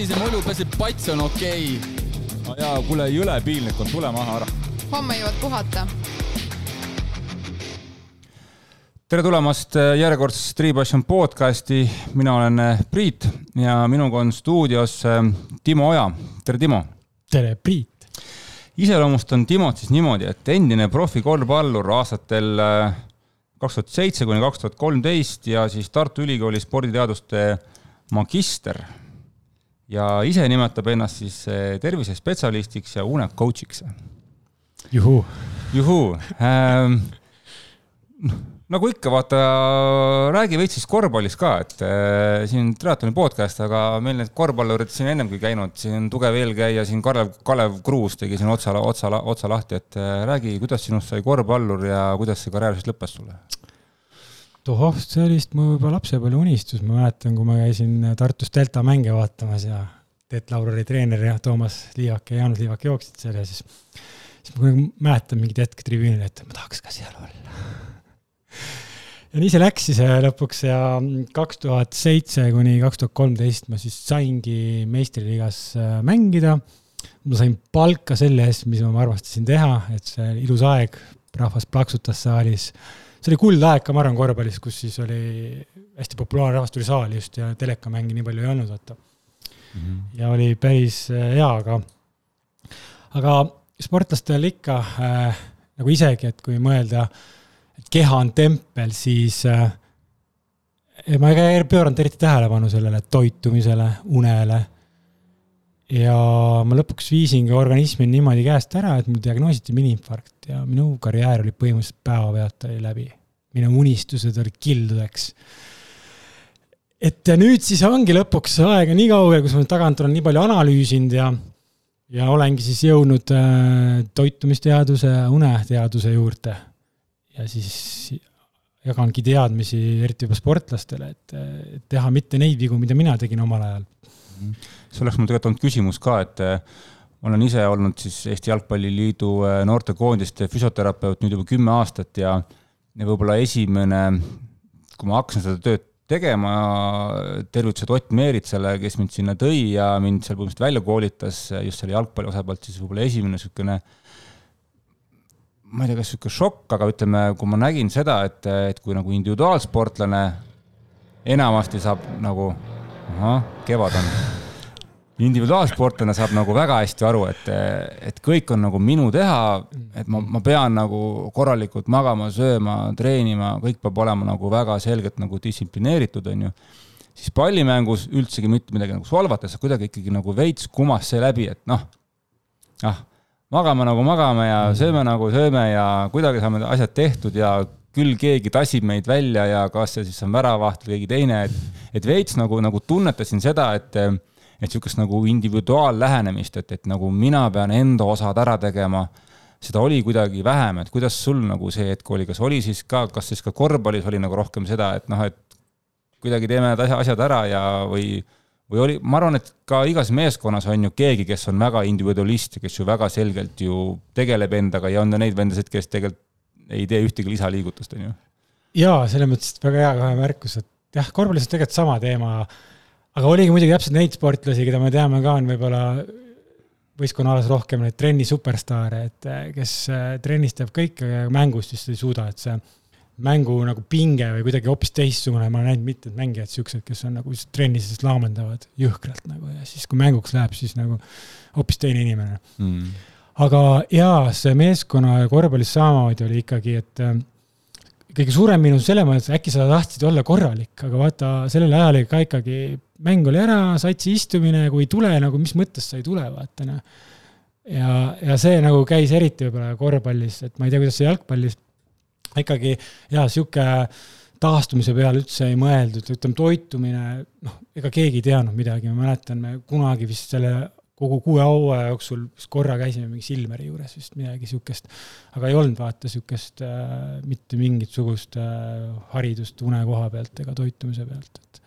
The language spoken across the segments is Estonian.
sinise mulju, et pats on okei okay.. no jaa, kuule, jõle piinlik on, tule maha ära. homme jõuad puhata. tere tulemast äh, järjekordsesse Triipassion podcasti, mina olen äh, Priit ja minuga on stuudios äh, Timo Oja, tere Timo. tere Priit. iseloomustan Timot siis niimoodi, et endine profikorvpallur aastatel kaks tuhat seitse kuni kaks tuhat kolmteist ja siis Tartu Ülikooli sporditeaduste magister. Ja ise nimetab ennast siis tervisespetsialistiks ja UNEP coach'iks. juhuu. juhuu ähm,. noh nagu ikka, vaata, räägi veits siis korvpallist ka, et äh, siin triatloni podcast, aga meil need korvpallurid siin ennemgi käinud, siin tugev eelkäija siin Kalev, Kalev Kruus tegi siin otsa, otsa, otsa lahti, et äh, räägi, kuidas sinust sai korvpallur ja kuidas see karjäär siis lõppes sulle? Tohoh, see oli vist mu juba lapsepõlve unistus, ma mäletan, kui ma käisin Tartus Delta mänge vaatamas ja Teet Laur oli treener ja Toomas Liivak ja Jaanus Liivak jooksid seal ja siis, siis ma mäletan mingit hetke tribüünil, et ma tahaks ka seal olla ja nii see läks siis äh, lõpuks ja kaks tuhat seitse kuni kaks tuhat kolmteist ma siis saingi meistriliigas äh, mängida. ma sain palka selle eest, mis ma armastasin teha, et see ilus aeg, rahvas plaksutas saalis. See oli kuldaeg ka, ma arvan, korvpallis, kus siis oli hästi populaarne, rahvas tuli saali just ja telekamänge nii palju ei olnud, vaata mm. -hmm. ja oli päris äh, hea, aga, aga sportlastel ikka äh, nagu isegi, et kui mõelda äh, keha on tempel, siis äh, ma ei pööranud eriti tähelepanu sellele toitumisele, unele. ja ma lõpuks viisingi organismi niimoodi käest ära, et mul diagnoositi miniinfarkt ja minu karjäär oli põhimõtteliselt päevapealt oli läbi. minu unistused olid kildudeks. et nüüd siis ongi lõpuks aega nii kaugel, kus ma tagant olen nii palju analüüsinud ja ja olengi siis jõudnud äh, toitumisteaduse, uneteaduse juurde ja siis jagangi teadmisi, eriti juba sportlastele, et teha mitte neid vigu, mida mina tegin omal ajal. see oleks mul tegelikult olnud küsimus ka, et äh, olen ise olnud siis Eesti Jalgpalliliidu äh, noortekoondiste füsioterapeut nüüd juba kümme aastat ja, ja võib-olla esimene, kui ma hakkasin seda tööd tegema, tervitused Ott Meeritsale, kes mind sinna tõi ja mind seal põhimõtteliselt välja koolitas just selle jalgpalli osa pealt, siis võib-olla esimene niisugune ma ei tea, kas niisugune šokk, aga ütleme, kui ma nägin seda, et, et kui nagu individuaalsportlane enamasti saab nagu, ahah, kevad on, individuaalsportlane saab nagu väga hästi aru, et, et kõik on nagu minu teha, et ma, ma pean nagu korralikult magama, sööma, treenima, kõik peab olema nagu väga selgelt nagu distsiplineeritud, on ju. siis pallimängus üldsegi mitte midagi nagu solvates, kuidagi ikkagi nagu veits kumas see läbi, et noh, ah magame nagu magame ja sööme nagu sööme ja kuidagi saame asjad tehtud ja küll keegi tassib meid välja ja kas see siis on väravaht või keegi teine, et, et veits nagu, nagu tunnetasin seda, et, et niisugust nagu individuaallähenemist, et, et nagu mina pean enda osad ära tegema. seda oli kuidagi vähem, et kuidas sul nagu see hetk oli, kas oli siis ka, kas siis ka korvpallis oli nagu rohkem seda, et noh, et kuidagi teeme need asjad ära ja, või või oli, ma arvan, et ka igas meeskonnas on ju keegi, kes on väga individualist ja kes ju väga selgelt ju tegeleb endaga ja on ju neid vendasid, kes tegelikult ei tee ühtegi lisaliigutust, on ju. jaa, selles mõttes väga hea kohe märkus, et jah, korvpallis on tegelikult sama teema, aga oligi muidugi täpselt neid sportlasi, keda me teame ka, on võib-olla võistkonnaalas rohkem neid trenni superstaare, et kes trennis teeb kõike, aga mängus just ei suuda, et see mängu nagu pinge või kuidagi hoopis teistsugune, ma olen näinud mitmeid mängijaid siukseid, kes on nagu trennis siis laamendavad jõhkralt nagu ja siis, kui mänguks läheb, siis nagu hoopis teine inimene. Mm.. aga jaa, see meeskonna korvpallis samamoodi oli ikkagi, et äh, kõige suurem miinus selles mõttes, äkki sa tahtsid olla korralik, aga vaata, sellel ajal oli ka ikkagi, mäng oli ära, satsi istumine, kui ei tule nagu, mis mõttes sa ei tule, vaata noh. ja, ja see nagu käis eriti võib-olla korvpallis, et ma ei tea, kuidas see jalgpallis ikkagi jaa, sihuke taastumise peale üldse ei mõeldud, ütleme toitumine, noh, ega keegi ei teadnud midagi, ma mäletan, me kunagi vist selle kogu kuue hooaja jooksul vist korra käisime mingi Silmeri juures vist midagi sihukest, aga ei olnud vaata sihukest äh, mitte mingisugust äh, haridust une koha pealt ega toitumise pealt, et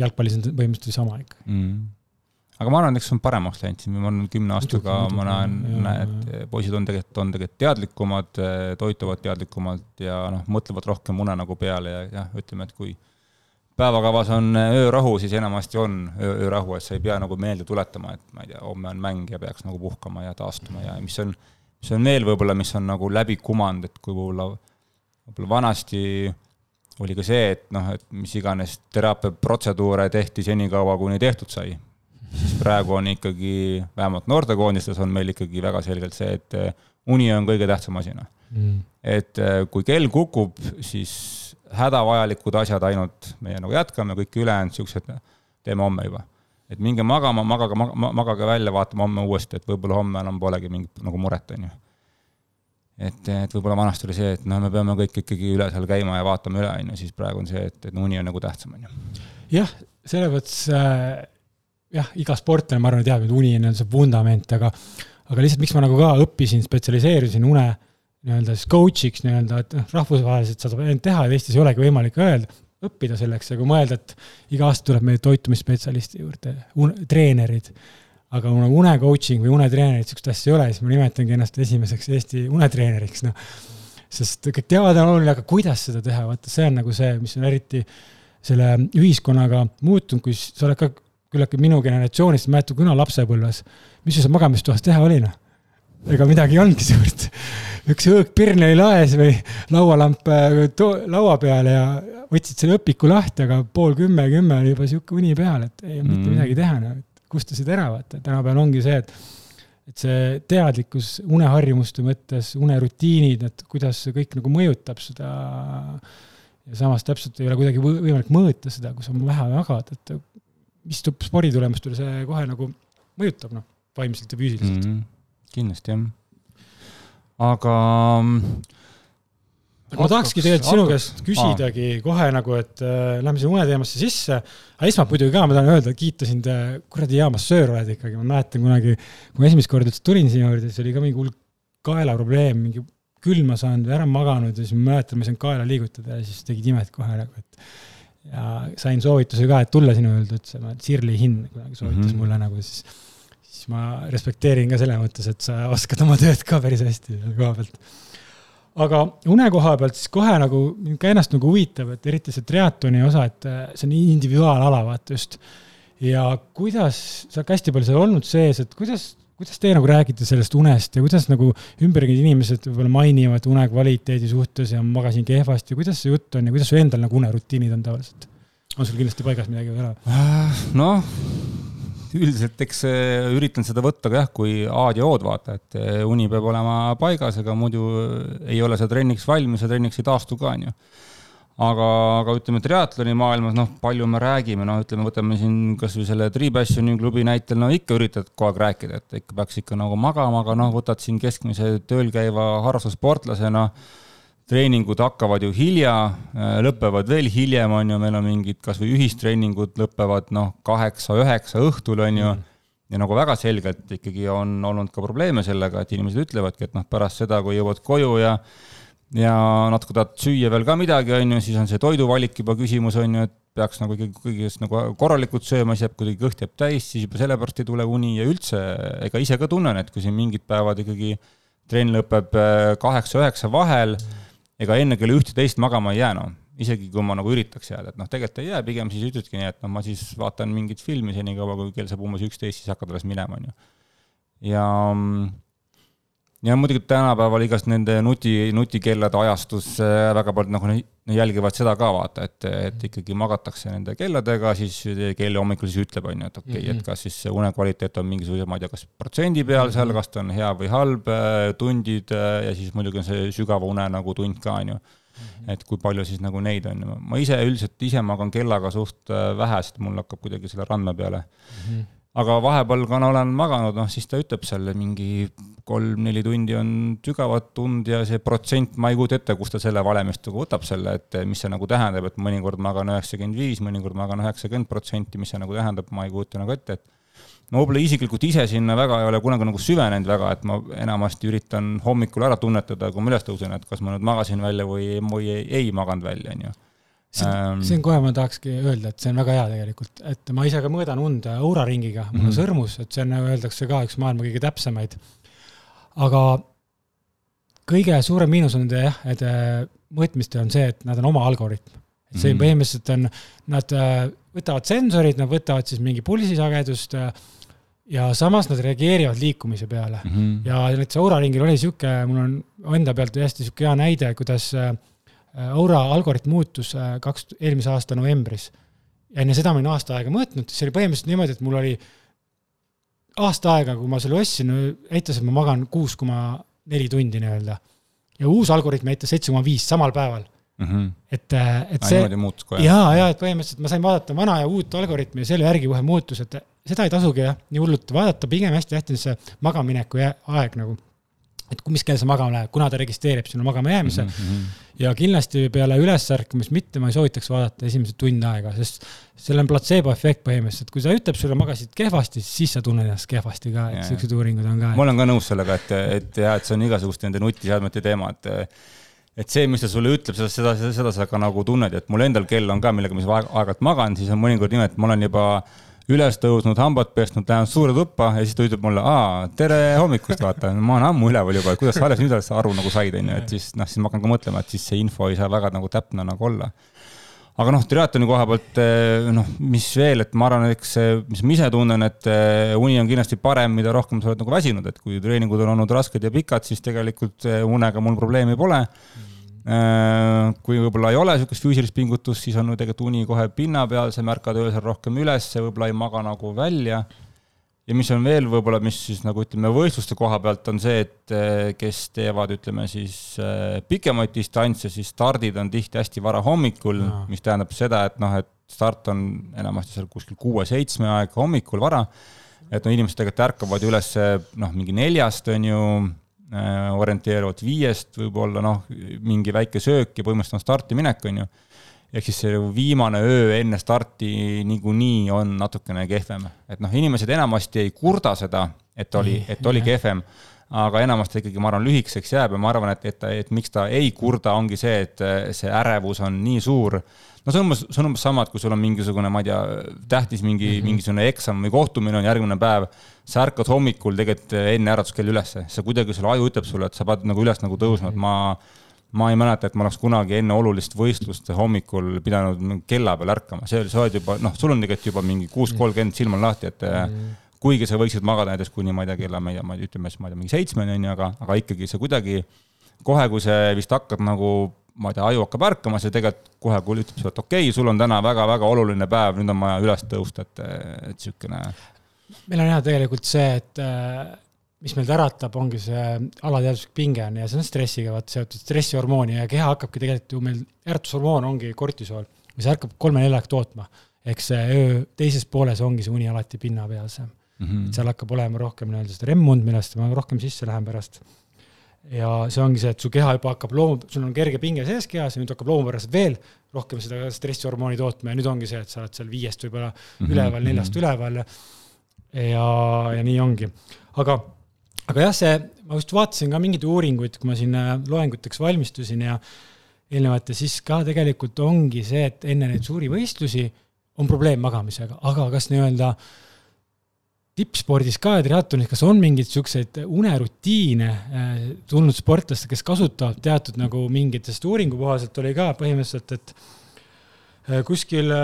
jalgpallis on põhimõtteliselt sama ikka. Mm. Aga ma arvan, et eks see on paremaks läinud, siin. Ma olen kümne aastaga, ma näen, et poisid on tegelikult, on tegelikult teadlikumad, toituvad teadlikumalt ja noh, mõtlevad rohkem unenägu peale ja jah, ütleme, et kui päevakavas on öörahu, siis enamasti on öö, öörahu, et sa ei pea nagu meelde tuletama, et ma ei tea, homme on mäng ja peaks nagu puhkama ja taastuma ja mis on, mis on veel võib-olla, mis on nagu läbi kumanud, et kui võib-olla, võib-olla vanasti oli ka see, et noh, et mis iganes teraapiaprotseduure tehti senikaua, kuni tehtud sai. siis praegu on ikkagi, vähemalt noortekoondistes on meil ikkagi väga selgelt see, et uni on kõige tähtsam asi, noh mm.. et kui kell kukub, siis hädavajalikud asjad ainult, meie nagu jätkame, kõik ülejäänud siuksed teeme homme juba. et minge magama, magage, magage välja, vaatame homme uuesti, et võib-olla homme enam polegi mingit nagu muret, on ju. Et, et võib-olla vanasti oli see, et noh, me peame kõik ikkagi üle seal käima ja vaatame üle, on ju, siis praegu on see, et, et uni on nagu tähtsam, on ju. jah, selles mõttes äh, jah, iga sportlane, ma arvan, teab, et uni on see vundament, aga aga lihtsalt, miks ma nagu ka õppisin, spetsialiseerusin une nii-öelda siis coach'iks nii-öelda, et noh, rahvusvaheliselt saab ainult teha ja Eestis ei olegi võimalik öelda, õppida selleks ja kui mõelda, et iga aasta tuleb meil toitumisspetsialisti juurde, treenerid, aga kuna une coaching või unetreenerid, sihukest asja ei ole, siis ma nimetangi ennast esimeseks Eesti unetreeneriks, noh. sest kõik teavad, on oluline, aga kuidas seda teha, vaata, see on nagu see, mis on eriti selle ühiskonnaga muutunud, kui sa oled ka küllaltki minu generatsioonist, mäletad, kuna lapsepõlves, mis sul seal magamistoas teha oli, noh? ega midagi ei olnudki suurt üks õõgpirn oli laes või laualamp äh, laua peal ja võtsid selle õpiku lahti, aga pool kümme, kümme oli juba sihuke uni peal, et ei mm. mitte midagi teha, no kustusid ära, vaata, tänapäeval ongi see, et et see teadlikkus uneharjumuste mõttes, unerutiinid, et kuidas see kõik nagu mõjutab seda ja samas täpselt ei ole kuidagi võimalik mõõta seda, kui sa vähe magad, et mis sporditulemustele see kohe nagu mõjutab, noh, vaimselt ja füüsiliselt mm. -hmm. kindlasti, jah aga ma tahakski tegelikult sinu käest küsidagi Aa. kohe nagu, et äh, lähme sinna uneteemasse sisse. aga esmalt muidugi ka ma tahan öelda, kiita sind, kuradi hea massöör oled ikkagi, ma mäletan kunagi, kui ma esimest korda üldse tulin sinu juurde, siis oli ka mingi hull kaelaprobleem, mingi külma saanud või ära maganud ja siis ma mäletan, ma ei saanud kaela liigutada ja siis tegid imet kohe nagu, et ja sain soovituse ka, et tulla sinu juurde, ütles, et Sirli Hinn kunagi soovitas mm -hmm. mulle nagu siis siis ma respekteerin ka selle mõttes, et sa oskad oma tööd ka päris hästi selle koha pealt. Aga une koha pealt siis kohe nagu ka ennast nagu huvitab, et eriti see triatloni osa, et äh, see on individuaalala vaata just. ja kuidas, sa oled hästi palju seal olnud sees, et kuidas, kuidas teie nagu räägite sellest unest ja kuidas nagu ümberringi inimesed võib-olla mainivad une kvaliteedi suhtes ja magasin kehvasti, kuidas see jutt on ja kuidas su endal nagu unerutiinid on tavaliselt? on sul kindlasti paigas midagi või ei ole? Äh, noh üldiselt eks üritan seda võtta ka jah, kui A-d ja O-d vaata, et eh, uni peab olema paigas, ega muidu ei ole sa trenniks valmis ja trenniks ei taastu ka, onju. aga, aga ütleme, triatloni maailmas, noh, palju me räägime, noh, ütleme, võtame siin kasvõi selle Tripassioni klubi näitel, no ikka üritad kogu aeg rääkida, et ikka peaks ikka nagu magama, aga noh, võtad siin keskmise tööl käiva harrastussportlasena no, treeningud hakkavad ju hilja, äh, lõpevad veel hiljem, on ju, meil on mingid kasvõi ühistreeningud lõpevad noh, kaheksa-üheksa õhtul, on ju mm., ja nagu väga selgelt ikkagi on olnud ka probleeme sellega, et inimesed ütlevadki, et noh, pärast seda, kui jõuad koju ja ja natuke tahad süüa veel ka midagi, on ju, siis on see toiduvalik juba küsimus, on ju, et peaks nagu ikkagi kõigest nagu korralikult sööma, siis jääb kuidagi kõht jääb täis, siis juba sellepärast ei tule uni ja üldse, ega ise ka tunnen, et kui siin mingid päevad ikkagi trenn lõpeb äh, kaheksa-üheksa vahel mm., ega enne kella ühte-teist magama ei jää, noh. isegi kui ma nagu üritaks jääda, et noh, tegelikult ei jää, pigem siis ütledki nii, et noh, ma siis vaatan mingit filmi senikaua, kui kell saab umbes üksteist, siis hakkad alles minema, on ju. ja ja muidugi tänapäeval igast nende nuti, nutikellade ajastus äh, väga paljud nagu jälgivad seda ka vaata, et, et ikkagi magatakse nende kelladega, siis kell hommikul siis ütleb, on ju, et okei okay, mm, -hmm. et kas siis une kvaliteet on mingisuguse, ma ei tea, kas protsendi peal seal, kas ta on hea või halb, äh, tundid äh, ja siis muidugi on see sügava une nagu tund ka, on ju. Mhm. et kui palju siis nagu neid on, ma ise üldiselt ise magan kellaga suht vähe, sest mul hakkab kuidagi selle randme peale mm. -hmm aga vahepeal, kuna olen maganud, noh siis ta ütleb seal mingi kolm-neli tundi on sügavat tund ja see protsent, ma ei kujuta ette, kust ta selle valemist nagu võtab selle, et mis see nagu tähendab, et mõnikord magan üheksakümmend viis, mõnikord magan üheksakümmend protsenti, mis see nagu tähendab, ma ei kujuta nagu ette, et ma võib-olla isiklikult ise sinna väga ei ole kunagi nagu süvenenud väga, et ma enamasti üritan hommikul ära tunnetada, kui ma üles tõusen, et kas ma nüüd magasin välja või, või ei, ei maganud välja, on ju see on, see on kohe, ma tahakski öelda, et see on väga hea tegelikult, et ma ise ka mõõdan und auraringiga, mul on mm -hmm. sõrmus, et see on, öeldakse ka üks maailma kõige täpsemaid. aga kõige suurem miinus on nende jah, et äh, mõõtmistel on see, et nad on oma algoritm. see Mhm. põhimõtteliselt on, nad äh, võtavad sensorid, nad võtavad siis mingi pulsisagedust äh, ja samas nad reageerivad liikumise peale mm. -hmm. ja näiteks Aura ringil oli sihuke, mul on enda pealt hästi sihuke hea näide, kuidas äh, Aura algoritm muutus äh, kaks, eelmise aasta novembris. ja enne seda ma olin aasta aega mõõtnud, see oli põhimõtteliselt niimoodi, et mul oli aasta aega, kui ma selle ostsin, näitas, et ma magan kuus koma neli tundi nii-öelda. ja uus algoritm näitas seitse koma viis samal päeval. mm. -hmm. et, et Ah, see, niimoodi muutus kohe? ja, ja et põhimõtteliselt ma sain vaadata vana ja uut algoritmi ja selle järgi kohe muutus, et seda ei tasugi jah, nii hullult vaadata, pigem hästi tähtis see magamineku aeg nagu. Et mis kell sa magama lähed, kuna ta registreerib sinu magama jäämise mm. mm. -hmm. ja kindlasti peale ülesärkamist mitte ma ei soovitaks vaadata esimesed tund aega, sest seal on platseebo efekt põhimõtteliselt, kui ta ütleb sulle magasid kehvasti, siis sa tunned ennast kehvasti ka, et siuksed uuringud on ka. ma olen ka nõus sellega, et, et jah, et see on igasuguste nende nutiseadmete teema, et et see, mis ta sulle ütleb, seda, seda, seda, seda sa ka nagu tunned, et mul endal kell on ka, millega ma aeg-ajalt magan, siis on mõnikord niimoodi, et ma olen juba üles tõusnud, hambad pesnud, lähen suurde tuppa ja siis ta ütleb mulle, aa, tere hommikust, vaata, ma olen ammu üleval juba, et kuidas sa alles nüüd alles aru nagu said, on ju, et siis noh, siis ma hakkan ka mõtlema, et siis see info ei saa väga nagu täpne nagu olla. aga noh, triatloni koha pealt noh, mis veel, et ma arvan, eks mis ma ise tunnen, et eh, uni on kindlasti parem, mida rohkem sa oled nagu väsinud, et kui treeningud on olnud rasked ja pikad, siis tegelikult eh, unega mul probleemi pole Äh, kui võib-olla ei ole niisugust füüsilist pingutust, siis on ju tegelikult uni kohe pinna peal, sa märkad öösel rohkem üles, võib-olla ei maga nagu välja. ja mis on veel võib-olla, mis siis nagu ütleme, võistluste koha pealt on see, et eh, kes teevad, ütleme siis eh, pikemaid distantse, siis stardid on tihti hästi vara hommikul Jaa. mis tähendab seda, et noh, et start on enamasti seal kuskil kuue-seitsme aeg hommikul vara. et no inimesed tegelikult ärkavad üles noh, mingi neljast on ju äh, orienteeruvalt viiest võib-olla noh, mingi väike söök ja põhimõtteliselt on starti minek, on ju. ehk siis see viimane öö enne starti niikuinii on natukene kehvem, et noh, inimesed enamasti ei kurda seda, et oli, et oli kehvem aga enamasti ikkagi, ma arvan, lühikeseks jääb ja ma arvan, et, et, et miks ta ei kurda, ongi see, et see ärevus on nii suur. no see on umbes, see on umbes sama, et kui sul on mingisugune, ma ei tea, tähtis mingi mm, -hmm. mingisugune eksam või kohtumine on järgmine päev, sa ärkad hommikul tegelikult enne äratuskell ülesse, see kuidagi sulle aju ütleb sulle, et sa pead nagu üles nagu tõusma, et ma ma ei mäleta, et ma oleks kunagi enne olulist võistlust hommikul pidanud kella peal ärkama, see oli, sa oled juba, noh, sul on tegelikult juba mingi kuus kolmkümmend silm on lahti, et mm. kuigi sa võiksid magada näiteks kuni ma ei tea, kella, ma ei tea, ma ütleme siis, ma ei tea, mingi seitsmeni on ju, aga, aga ikkagi see kuidagi kohe, kui see vist hakkab nagu ma ei tea, aju hakkab ärkama, see tegelikult kohe kui ütleb sulle, et okei okay,, sul on täna väga-väga oluline päev, nüüd on vaja üles tõusta, et, et niisugune. Meil on jah, tegelikult see, et mis meid äratab, ongi see alateadvuslik pinge on ja see on stressiga vaata seotud, stressihormooni ja keha hakkabki tegelikult ju meil, äratushormoon ongi kortisool, mis hakkab kolme-nelja aeg tootma. eks see öö teises pooles ongi see uni alati pinnapeal seal mm. -hmm. seal hakkab olema rohkem nii-öelda seda remmund, millest ma rohkem sisse lähen pärast. ja see ongi see, et su keha juba hakkab loom-, sul on kerge pinge sees kehas ja nüüd hakkab loomupäraselt veel rohkem seda stressihormooni tootma ja nüüd ongi see, et sa oled seal viiest võib-olla mm -hmm. üleval, neljast üleval ja ja, ja nii ongi. aga, aga jah, see, ma just vaatasin ka mingeid uuringuid, kui ma siin äh, loenguteks valmistusin ja eelnevalt ja siis ka tegelikult ongi see, et enne neid suuri võistlusi on probleem magamisega, aga kas nii-öelda tippspordis ka ja triatlonis, kas on mingeid siukseid unerutiine äh, tulnud sportlaste, kes kasutavad teatud nagu mingit, sest uuringu kohaselt oli ka põhimõtteliselt, et äh, kuskil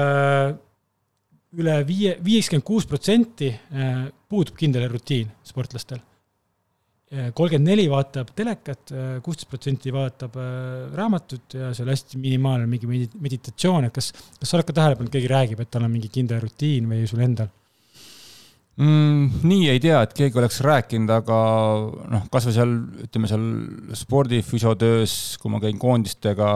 üle viie, viiskümmend kuus protsenti äh, puudub kindel rutiin sportlastel. kolmkümmend neli vaatab telekat, äh, kuusteist protsenti vaatab äh, raamatut ja see on hästi minimaalne mingi meditatsioon, et kas, kas sa oled ka tähele pannud, keegi räägib, et tal on mingi kindel rutiin või sul endal? mm,? nii ei tea, et keegi oleks rääkinud, aga noh, kasvõi seal, ütleme seal spordifüsiotöös, kui ma käin koondistega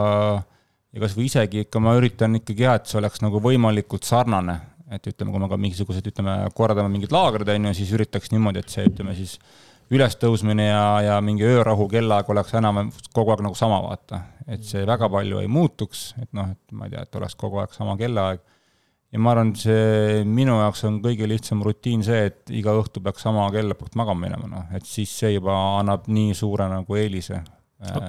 ja kasvõi isegi ikka ma üritan ikkagi jah, et see oleks nagu võimalikult sarnane, et ütleme, kui me ka mingisugused, ütleme, korraldame mingid laagrid, on ju, siis üritaks niimoodi, et see, ütleme siis ülestõusmine ja, ja mingi öörahu kellaaeg oleks enam kogu aeg nagu sama, vaata. et see väga palju ei muutuks, et noh, et ma ei tea, et oleks kogu aeg sama kellaaeg ja ma arvan, see minu jaoks on kõige lihtsam rutiin see, et iga õhtu peaks sama kella pealt magama minema, noh, et siis see juba annab nii suure nagu eelise äh,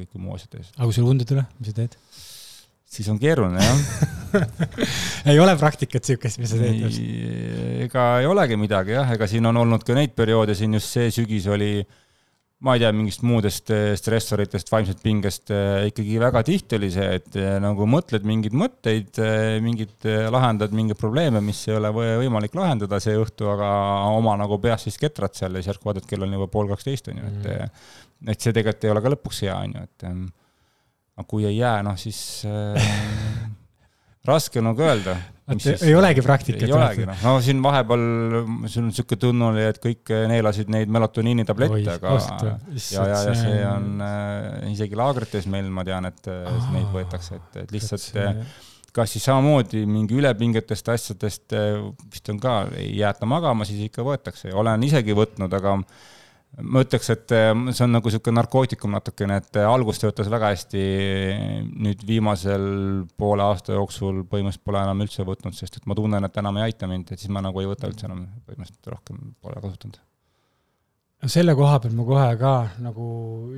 kõiki muu asjade eest. aga kui sul und ei tule, mis sa teed? Siis on keeruline jah ei ole praktikat siukest, mis sa teed? ega ei olegi midagi jah, ega siin on olnud ka neid perioode, siin just see sügis oli ma ei tea, mingist muudest eh, stressoritest, vaimsest pingest, eh, ikkagi väga tihti oli see, et eh, nagu mõtled mingeid mõtteid, mingid, lahendad mingeid probleeme, mis ei ole võimalik lahendada see õhtu, aga oma nagu peas siis ketrad seal ja siis järsku vaatad, kell on juba pool kaksteist, on ju, et mm. et see tegelikult ei ole ka lõpuks hea, on ju, et aga kui ei jää, noh siis äh, raske nagu öelda. Ei olegi praktikat. ei olegi, noh, no siin vahepeal sul on niisugune tunne oli, et kõik neelasid neid melotoniini tablette, aga ja, ja, ja see on äh, isegi laagrites meil, ma tean, et äh, neid võetakse, et, et lihtsalt see... kas siis samamoodi mingi ülepingetest asjadest äh, vist on ka, ei jäeta magama, siis ikka võetakse, olen isegi võtnud, aga äh, ma ütleks, et äh, see on nagu niisugune narkootikum natukene, et äh, algus töötas väga hästi, nüüd viimasel poole aasta jooksul põhimõtteliselt pole enam üldse võtnud, sest et ma tunnen, et enam ei aita mind, et siis ma nagu ei võta üldse enam, põhimõtteliselt rohkem pole kasutanud. selle koha pealt ma kohe ka nagu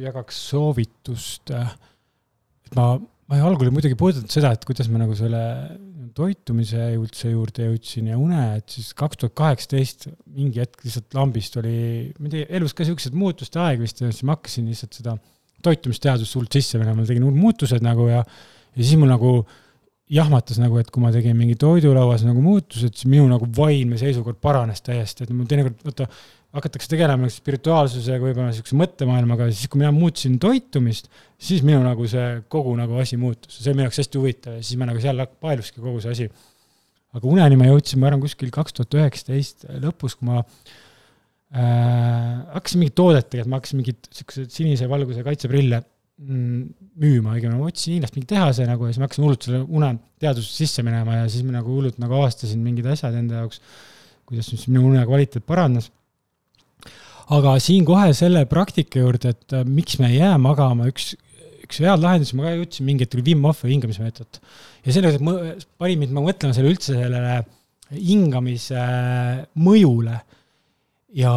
jagaks soovitust, äh, et ma, ma algul muidugi puudutanud seda, et kuidas ma nagu selle toitumise üldse juurde jõudsin ja une, et siis kaks tuhat kaheksateist mingi hetk lihtsalt lambist oli, ma ei tea, elus ka siuksed muutuste aeg vist ja siis ma hakkasin lihtsalt seda toitumisteadust hullult sisse minema, tegin hullud muutused nagu ja, ja siis mul nagu jahmatas nagu, et kui ma tegin mingi toidulauas nagu muutused, siis minu nagu vaimne seisukord paranes täiesti, et mul teinekord, vaata, hakatakse tegelema spirituaalsusega, võib-olla niisuguse mõttemaailmaga, siis kui mina muutsin toitumist, siis minu nagu see kogu nagu asi muutus, see oli minu jaoks hästi huvitav ja siis ma nagu seal paeluski kogu see asi. aga uneni ma jõudsin, ma arvan, kuskil kaks tuhat üheksateist lõpus, kui ma äh, hakkasin mingit toodet tegema, ma hakkasin mingit niisuguseid sinise valguse kaitseprille müüma, õigemini ma otsisin Hiinast mingi tehase nagu ja siis ma hakkasin hullult selle une teadusesse sisse minema ja siis ma nagu hullult nagu avastasin mingid asjad enda jaoks, kuidas siis minu une kvaliteet paranes aga siin kohe selle praktika juurde, et äh, miks me ei jää magama, üks, üks head lahendus, ma ka jõudsin mingi hetk, oli Wim Hofi hingamismeetod. ja sellega pani mind mõtlema selle üldse sellele hingamise mõjule. ja,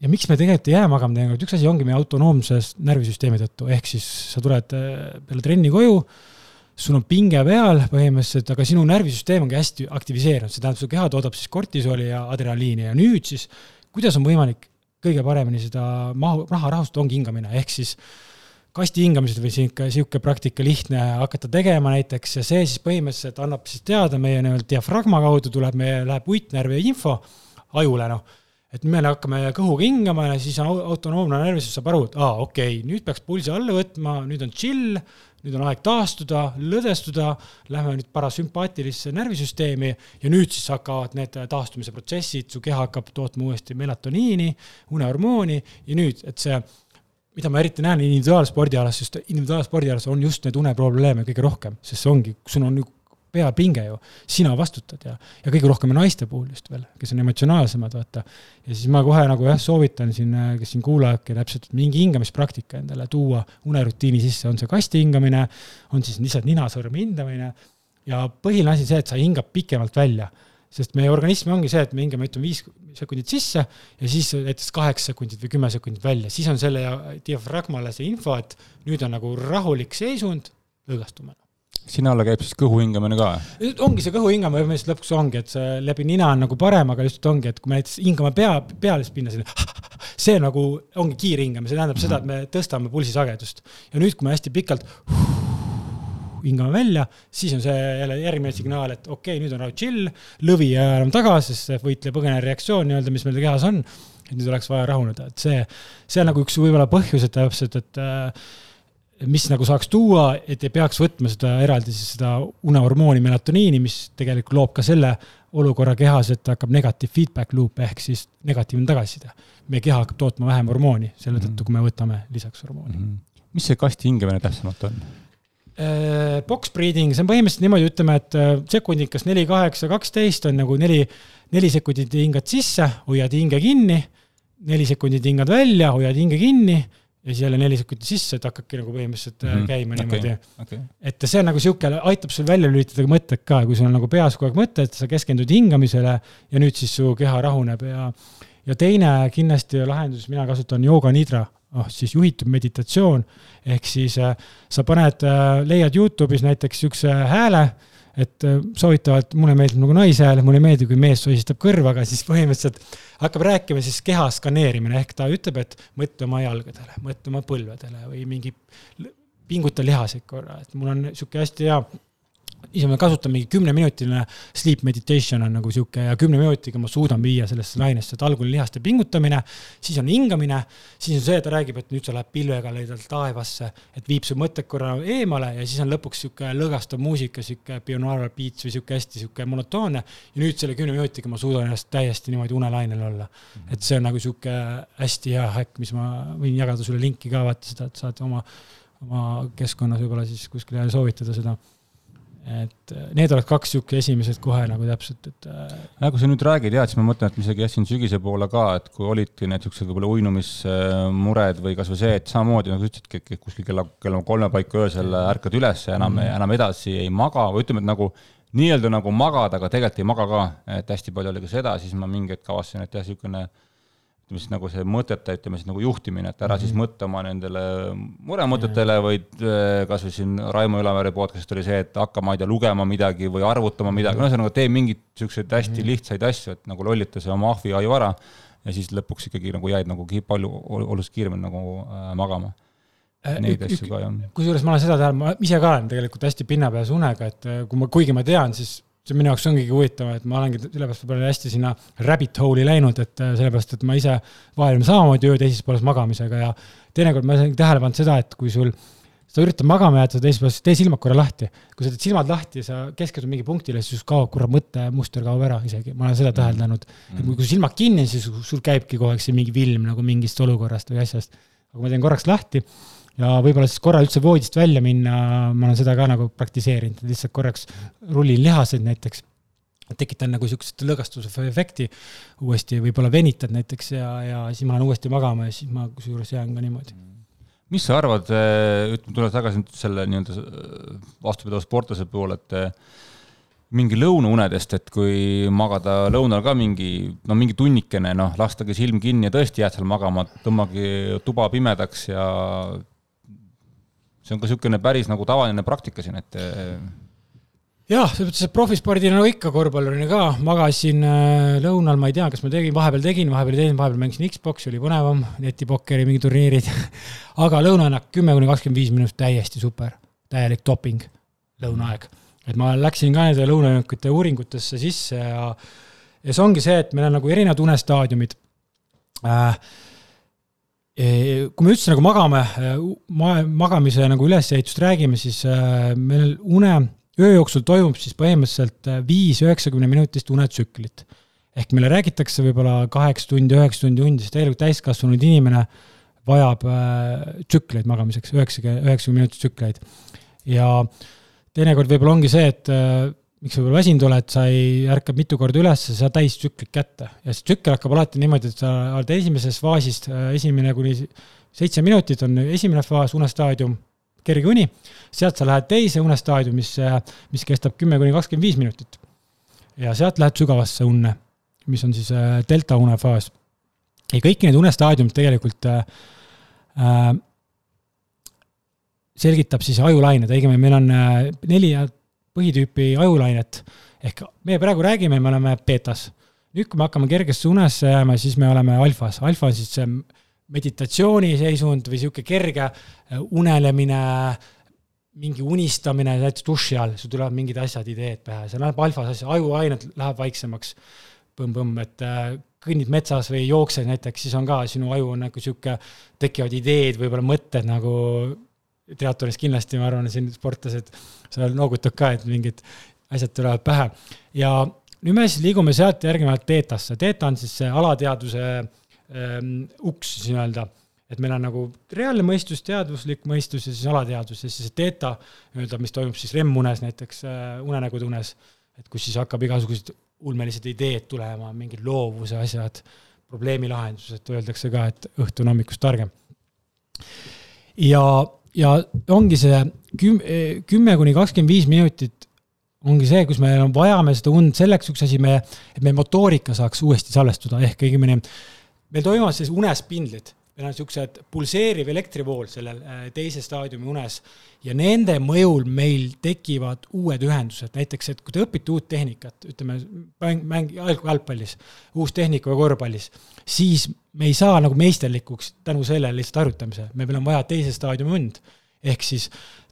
ja miks me tegelikult ei jää magama teinekord, üks asi ongi meie autonoomses närvisüsteemi tõttu, ehk siis sa tuled äh, peale trenni koju, sul on pinge peal põhimõtteliselt, aga sinu närvisüsteem ongi hästi aktiviseerunud, see tähendab, su keha toodab siis kortisooli ja adrenaliini. Ja nüüd siis kuidas on võimalik kõige paremini seda mahu, raha rahustada, ongi hingamine, ehk siis kasti hingamised või sihuke, sihuke praktika lihtne hakata tegema näiteks. Ja see siis põhimõtteliselt annab siis teada meie nii-öelda diafragma kaudu tuleb meie, läheb uitnärvi info ajule, noh. Et me hakkame kõhuga hingama ja siis autonoomne närvisus saab aru, et aa, okei okay,, nüüd peaks pulsi alla võtma, nüüd on chill, nüüd on aeg taastuda, lõdvestuda, lähme nüüd parasümpaatilisse närvisüsteemi ja nüüd siis hakkavad need taastumise protsessid, su keha hakkab tootma uuesti melatoniini, unehormooni ja nüüd, et see, mida ma eriti näen individuaalspordialas, sest individuaalspordialas on just neid uneprobleeme kõige rohkem, sest see ongi, sul on peapinge ju, sina vastutad ja, ja kõige rohkem naiste puhul just veel, kes on emotsionaalsemad, vaata. ja siis ma kohe nagu jah, soovitan siin, kes siin kuulajadki täpselt, et mingi hingamispraktika endale tuua unerutiini sisse, on see kasti hingamine, on siis lihtsalt ninasõrme hindamine. Ja põhiline asi see, et sa hingad pikemalt välja sest meie organism ongi see, et me hingame, ütleme, viis sekundit sisse ja siis näiteks kaheksa sekundit või kümme sekundit välja, siis on selle diafragmale see info, et nüüd on nagu rahulik seisund, lõõgastume sinna alla käib siis kõhu hingamine ka? ongi see kõhu hingamine, põhimõtteliselt lõpuks ongi, et see läbi nina on nagu parem, aga just ongi, et kui me näiteks hingame pea, pealispinna see nagu ongi kiirhingamine, see tähendab seda, et me tõstame pulsisagedust. ja nüüd, kui me hästi pikalt hingame välja, siis on see jälle järgmine signaal, et okei okay,, nüüd on rahu chill, lõvi ei aja enam tagasi, sest see võitle-põgene reaktsioon nii-öelda, mis meil kehas on, et nüüd oleks vaja rahuneda, et see, see on nagu üks võib-olla põhjus, et täpselt, et äh, mis nagu saaks tuua, et ei peaks võtma seda eraldi siis seda unehormooni melatoniini, mis tegelikult loob ka selle olukorra kehas, et hakkab negatiiv feedback loop ehk siis negatiivne tagasiside. meie keha hakkab tootma vähem hormooni selle tõttu, mhm. kui me võtame lisaks hormooni mm. -hmm. mis see kasti hingamine täpsemalt on? Äh, box breathing, see on põhimõtteliselt niimoodi, ütleme, et äh, sekundid kas neli, kaheksa, kaksteist on nagu neli, neli sekundit hingad sisse, hoiad hinge kinni, neli sekundit hingad välja, hoiad hinge kinni ja siis jälle neli sekundit sisse, et hakkabki nagu põhimõtteliselt mm -hmm. käima okay. niimoodi okay.. et see on nagu sihuke, aitab sul välja lülitada mõtted ka, kui sul on nagu peas kogu aeg mõtted, sa keskendud hingamisele ja nüüd siis su keha rahuneb ja ja teine kindlasti lahendus, mina kasutan jooga nidra, ah oh, siis juhitud meditatsioon, ehk siis äh, sa paned äh,, leiad Youtube'is näiteks niisuguse hääle et äh, soovitavalt, mulle meeldib nagu naise hääl, mulle ei meeldi, kui mees sosistab kõrvaga, siis põhimõtteliselt hakkab rääkima siis keha skaneerimine, ehk ta ütleb, et mõtle oma jalgadele, mõtle oma põlvedele või mingi pinguta lihaseid korra, et mul on sihuke hästi hea ise ma kasutan mingi kümneminutiline sleep meditation on nagu sihuke ja kümne minutiga ma suudan viia sellesse lainesse, et algul lihaste pingutamine, siis on hingamine, siis on see, ta räägib, et nüüd sa lähed pilvega leidad taevasse, et viib su mõtted korra eemale ja siis on lõpuks sihuke lõõgastav muusika, sihuke binaural beats või sihuke hästi sihuke monotoonne. ja nüüd selle kümne minutiga ma suudan ennast täiesti niimoodi unelainel olla. -hmm. et see on nagu sihuke hästi hea häkk, mis ma võin jagada sulle linki ka vaata seda, et saad oma, oma keskkonnas võib-olla siis kuskil soovitada seda et äh, need oleks kaks sihuke esimesed kohe nagu täpselt, et. Äh, nagu sa nüüd räägid jah, et siis ma mõtlen, et ma isegi jätsin sügise poole ka, et kui olidki need siuksed võib-olla uinumismured või kasvõi see, et samamoodi nagu sa ütlesidki, et kuskil kella, kella kolme paiku öösel ärkad üles ja enam mm, -hmm. enam edasi ei maga või ütleme, et nagu nii-öelda nagu magada, aga tegelikult ei maga ka, et hästi palju oli ka seda, siis ma mingi hetk avastasin, et jah, niisugune siis nagu see mõtete, ütleme siis nagu juhtimine, et ära mm -hmm. siis mhm. mõtle oma nendele muremõtetele, vaid äh, kas või siin Raimo Ülemere podcast'ist oli see, et hakka, ma ei tea, lugema midagi või arvutama midagi, no ühesõnaga tee mingeid niisuguseid hästi mm -hmm. lihtsaid asju, et nagu lollita see oma ahvi aju ära ja siis lõpuks ikkagi nagu jäid nagu palju oluliselt kiiremini nagu äh, magama äh, Neid asju ka jah. kusjuures ma olen seda täheldanud, ma ise ka olen tegelikult hästi pinnapealse unega, et äh, kui ma, kuigi ma tean, siis see minu jaoks ongi huvitav, et ma olengi sellepärast võib-olla hästi sinna rabbit hole'i läinud, et äh, sellepärast, et ma ise vaheldan samamoodi öö teises pooles magamisega ja teinekord ma olen tähele pannud seda, et kui sul sa üritad magama jääda teises pooles, tee silmad korra lahti. kui sa teed silmad lahti ja sa keskendud mingi punktile, siis kaob korra mõttemuster kaob ära isegi, ma olen seda täheldanud mm. et kui silmad kinni, siis sul käibki kogu aeg see mingi film nagu mingist olukorrast või asjast. aga kui ma teen korraks lahti ja võib-olla siis korra üldse voodist välja minna, ma olen seda ka nagu praktiseerinud, lihtsalt korraks rullin lihaseid näiteks, tekitan nagu niisugust lõõgastuse efekti uuesti, võib-olla venitad näiteks ja, ja siis ma lähen uuesti magama ja siis ma kusjuures jään ka niimoodi. mis sa arvad, eh, ütleme, tulles tagasi nüüd selle nii-öelda eh, vastupidava sportlase poole, et eh, mingi lõunaunedest, et kui magada lõunal ka mingi, no mingi tunnikene, noh, lastage silm kinni ja tõesti jääd seal magama, tõmmagi tuba pimedaks ja see on ka niisugune päris nagu tavaline praktika siin, et eh, jah, selles mõttes, et profispordina nagu ikka korvpallurina ka, magasin äh, lõunal, ma ei tea, kas ma tegin, vahepeal tegin, vahepeal ei teinud, vahepeal mängisin Xbox'i, oli põnevam, netipokkeri mingi turniirid. Aga lõunaannak kümme kuni kakskümmend viis minutit täiesti super, täielik doping, lõunaaeg. et ma läksin ka nende lõunaünnakute uuringutesse sisse ja, ja see ongi see, et meil on nagu erinevad unestaadiumid. Äh, kui me üldse nagu magame, ma-, magamise nagu ülesehitust räägime, siis äh, meil une, öö jooksul toimub siis põhimõtteliselt äh, viis üheksakümne minutist unetsüklit. ehk meile räägitakse võib-olla kaheksa tundi, üheksa tundi undi, siis tegelikult täiskasvanud inimene vajab äh, tsükleid magamiseks, üheksakümne, üheksakümne minutit tsükleid. ja teinekord võib-olla ongi see, et miks sa võib-olla väsinud oled, sa ei, ärkad mitu korda üles, sa saad täistsüklit kätte ja see tsükkel hakkab alati niimoodi, et sa oled esimeses faasis, äh, esimene kuni seitse minutit on esimene faas, unestaadium, kerge uni, sealt sa lähed teise unestaadiumisse, mis kestab kümme kuni kakskümmend viis minutit. ja sealt lähed sügavasse unne, mis on siis äh, delta unefaas. ja kõiki neid unestaadiumid tegelikult äh, äh, selgitab siis ajulained, õigemini meil on neli põhitüüpi ajulainet. ehk me praegu räägime, me oleme beetas. nüüd, kui me hakkame kergesse unesse jääma, siis me oleme alfas. alfa on siis see meditatsiooniseisund või niisugune kerge äh, unelemine, mingi unistamine näiteks duši all, sul tulevad mingid asjad, ideed pähe, see läheb alfas asja, ajuained läheb vaiksemaks põmm-põmm, et äh, kõnnid metsas või jooksed näiteks, siis on ka, sinu aju on nagu niisugune, tekivad ideed, võib-olla mõtted nagu triatlonis kindlasti, ma arvan, siin sportlased, sa noogutad ka, et mingid asjad tulevad pähe. ja nüüd me siis liigume sealt järgnevalt teetasse, teeta on siis see alateadvuse ähm, uks siis nii-öelda, et meil on nagu reaalne mõistus, teadvuslik mõistus ja siis alateadvus. Ja siis teeta nii-öelda, mis toimub siis REM-unes näiteks äh,, unenägude unes, et kus siis hakkab igasugused ulmelised ideed tulema, mingid loovuse asjad, probleemi lahendused, öeldakse ka, et õhtu on hommikust targem. ja ja ongi see kümme, kümme kuni kakskümmend viis minutit ongi see, kus me vajame seda und selleks, üks asi, me, et meie motoorika saaks uuesti salvestuda, ehk õigemini meil toimuvad siis unes spindlid. Meil on niisugused pulseeriv elektrivool sellel äh, teise staadiumi unes. Ja nende mõjul meil tekivad uued ühendused, näiteks et kui te õpite uut tehnikat, ütleme mäng, mäng jalgpallis, uus tehnika või korvpallis, siis me ei saa nagu meisterlikuks tänu sellele lihtsalt harjutamise, meil on vaja teise staadiumi und. ehk siis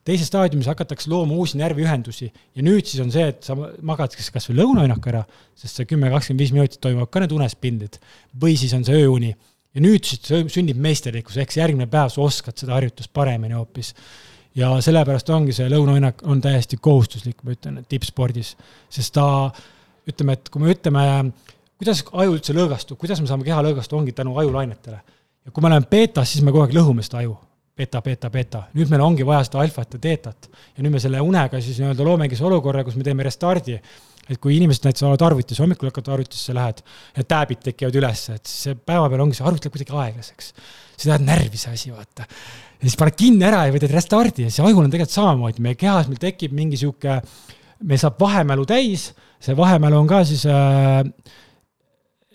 teises staadiumis hakatakse looma uusi närviühendusi. Ja nüüd siis on see, et sa magad kas, või lõunaõnnaku ära, sest see kümme, kakskümmend viis minutit toimuvad ka need unespindid, või siis on see ööuni. Ja nüüd sünnib meisterlikkus, ehk siis järgmine päev sa oskad seda harjutust paremini hoopis. ja sellepärast ongi see lõunaõnnak on täiesti kohustuslik, ma ütlen, tippspordis, sest ta, ütleme, et kui me ütleme, kuidas aju üldse lõõgastub, kuidas me saame keha lõõgastuda, ongi tänu ajulainetele. ja kui me oleme beetas, siis me kogu aeg lõhume seda aju beta, beta, beta. nüüd meil ongi vaja seda alfat ja teetat. ja nüüd me selle unega siis nii-öelda loomegi see olukorra, kus me teeme restardi. et kui inimesed näiteks oled arvutis, hommikul hakkad arvutisse, lähed ja tääbid tekivad üles, et siis päeva peal ongi see arvuti läheb kuidagi aeglaseks. see läheb närvi, see asi, vaata. ja siis paned kinni ära ja võtad restardi ja siis ajul on tegelikult samamoodi, meie kehas meil tekib mingi sihuke, meil saab vahemälu täis, see vahemälu on ka siis äh,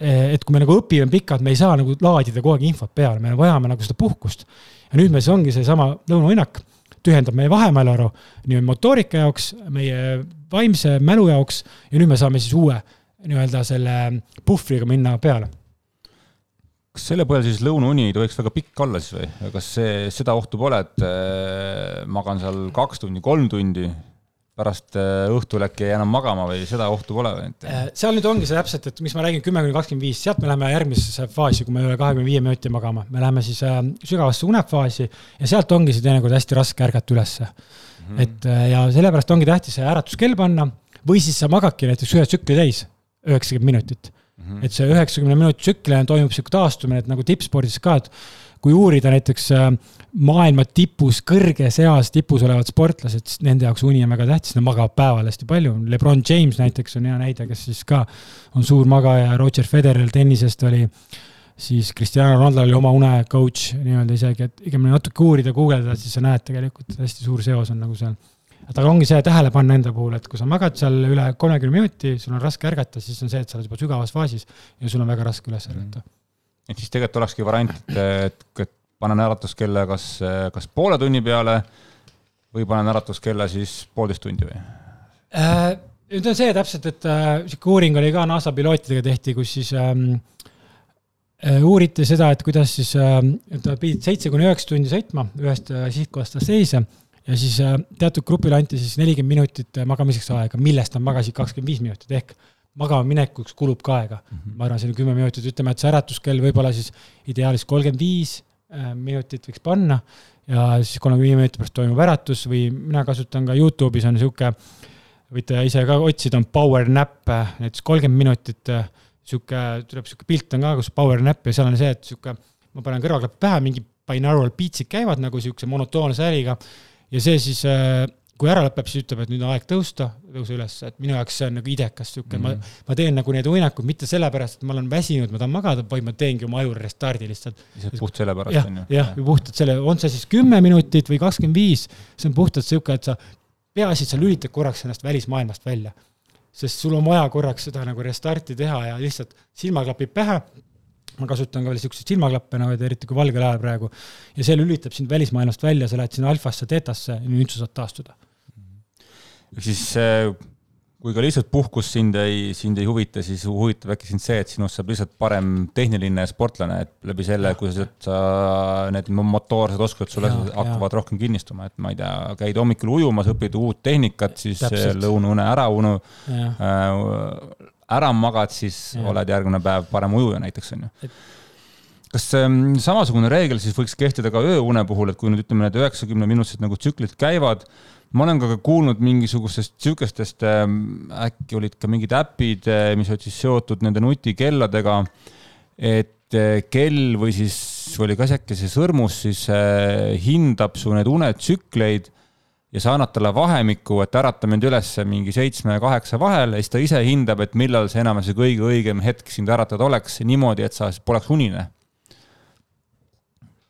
et kui me nagu õpime pikalt, me ei saa nagu laadida kogu aeg infot peale, me vajame nagu seda puhkust ja nüüd meil siis ongi seesama lõunaõnnak, tühjendab meie vahemälu nii motoorika jaoks, meie vaimse mälu jaoks ja nüüd me saame siis uue nii-öelda selle puhvriga minna peale. Kas selle põhjal siis lõunauni ei tohiks väga pikk olla siis või, kas see, seda ohtu pole, et äh, magan seal kaks tundi, kolm tundi, pärast äh, õhtul äkki enam magama või seda ohtu pole või? Äh, seal nüüd ongi see täpselt, et miks ma räägin kümme kuni kakskümmend viis, sealt me läheme järgmisesse faasi, kui me üle kahekümne viie minuti magama, me läheme siis äh, sügavasse unefaasi ja sealt ongi see teinekord hästi raske ärgata ülesse mm. -hmm. et ja sellepärast ongi tähtis see äratuskell panna või siis sa magadki näiteks ühe tsükli täis, üheksakümmend minutit mm. -hmm. et see üheksakümne minuti tsüklina toimub sihuke taastumine, et nagu tippspordis ka, et kui uurida näiteks maailma tipus, kõrges eas tipus olevad sportlased, siis nende jaoks uni on väga tähtis, nad magavad päeval hästi palju. Lebron James näiteks on hea näide, kes siis ka on suur magaja, Roger Federer tennisest oli, siis Cristiano Ronaldo oli oma une coach nii-öelda isegi, et pigem natuke uurida, guugeldada, siis sa näed tegelikult, hästi suur seos on nagu seal. aga ongi see tähele panna enda puhul, et kui sa magad seal üle kolmekümne minuti, sul on raske ärgata, siis on see, et sa oled juba sügavas faasis ja sul on väga raske üles ärgata mm. -hmm. Et siis tegelikult olekski variant, et, et panen äratuskella kas, kas poole tunni peale või panen äratuskella siis poolteist tundi või äh,? nüüd on see täpselt, et äh, sihuke uuring oli ka NASA pilootidega tehti, kus siis ähm, äh, uuriti seda, et kuidas siis äh,, et nad pidid seitse kuni üheksa tundi sõitma ühest äh, sihtkohast teise ja siis äh, teatud grupile anti siis nelikümmend minutit äh, magamiseks aega, millest nad magasid kakskümmend viis minutit ehk magama minekuks kulub ka aega mm. -hmm. ma arvan, see on kümme minutit, ütleme, et see äratuskell võib-olla siis ideaalis kolmkümmend viis Äh, minutit võiks panna ja siis kolmekümne viie minuti pärast toimub äratus või mina kasutan ka Youtube'is on niisugune, võite ise ka otsida, on power nap, näiteks kolmkümmend minutit, niisugune, tuleb niisugune pilt on ka, kus power nap ja seal on see, et niisugune, ma panen kõrvaklapi pähe, mingi binaural beats'id käivad nagu niisuguse monotoonse hääliga ja see siis äh, kui ära lõpeb, siis ütleb, et nüüd on aeg tõusta, tõuse üles, et minu jaoks see on nagu idekas sihuke mm, -hmm. ma, mhm. ma teen nagu need uinakud mitte sellepärast, et ma olen väsinud, ma tahan magada, vaid ma teengi oma aju restardi lihtsalt. lihtsalt puht sellepärast on ju. jah, puhtalt selle, on see siis kümme minutit või kakskümmend viis, see on puhtalt sihuke, et sa, peaasi, et sa lülitad korraks ennast välismaailmast välja. sest sul on vaja korraks seda nagu restarti teha ja lihtsalt silmaklapid pähe ma kasutan ka veel siukseid silmaklappe, no eriti kui valgel ajal praegu, ja see lülitab sind välismaailmast välja, sa lähed sinna alfasse, teetasse ja nüüd sa saad taastuda. Ehk siis kui ka lihtsalt puhkus sind ei, sind ei huvita, siis huvitab äkki sind see, et sinust saab lihtsalt parem tehniline sportlane, et läbi selle, kui sa, sa need motoorsed oskused sul hakkavad ja. rohkem kinnistuma, et ma ei tea, käid hommikul ujumas, õpid uut tehnikat, siis lõunaune ära unu, äh, ära magad, siis ja. oled järgmine päev parem ujuja näiteks, on ju kas ähm, samasugune reegel siis võiks kehtida ka ööune puhul, et kui nüüd ütleme, need üheksakümne minutised nagu tsüklid käivad, ma olen ka kuulnud mingisugustest sihukestest, ähm, äkki olid ka mingid äpid, äh, mis olid siis seotud nende nutikelladega, et äh, kell või siis oli ka äkki see sõrmus siis äh, hindab su need unetsükleid ja sa annad talle vahemiku, et ärata mind üles mingi seitsme ja kaheksa vahel ja siis ta ise hindab, et millal see enamasti kõige õigem hetk sind äratada oleks niimoodi, et sa poleks unine.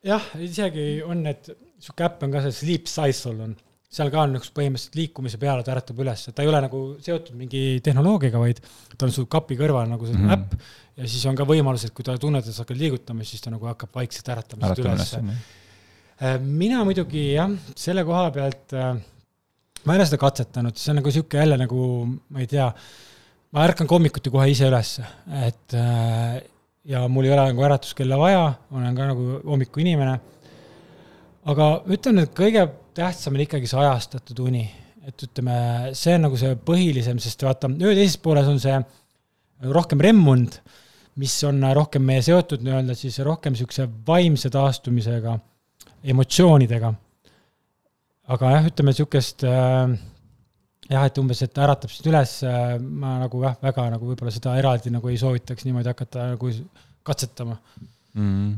Jah, isegi on need, sihuke äpp on ka see Sleep Cycle on, seal ka on üks põhimõtteliselt liikumise peale ta äratab üles, et ta ei ole nagu seotud mingi tehnoloogiaga, vaid ta on su kapi kõrval nagu see mm -hmm. äpp. Ja siis on ka võimalus, et kui ta tunneb, et sa hakkad liigutama, siis ta nagu hakkab vaikselt äratama sind üles. Äh, mina muidugi jah, selle koha pealt äh, ma ei ole seda katsetanud, see on nagu sihuke jälle nagu, ma ei tea, ma ärkan hommikuti kohe ise ülesse, et äh, ja mul ei ole nagu äratuskella vaja, olen ka nagu hommikuinimene. aga ütlen, et kõige tähtsam on ikkagi see ajastatud uni, et ütleme, see on nagu see põhilisem, sest vaata, öö teises pooles on see rohkem remmund, mis on rohkem meie seotud nii-öelda siis rohkem niisuguse vaimse taastumisega, emotsioonidega. aga jah, ütleme niisugust äh, jah, et umbes, et äratab sind üles, äh, ma nagu jah, väga nagu võib-olla seda eraldi nagu ei soovitaks niimoodi hakata nagu katsetama mm. -hmm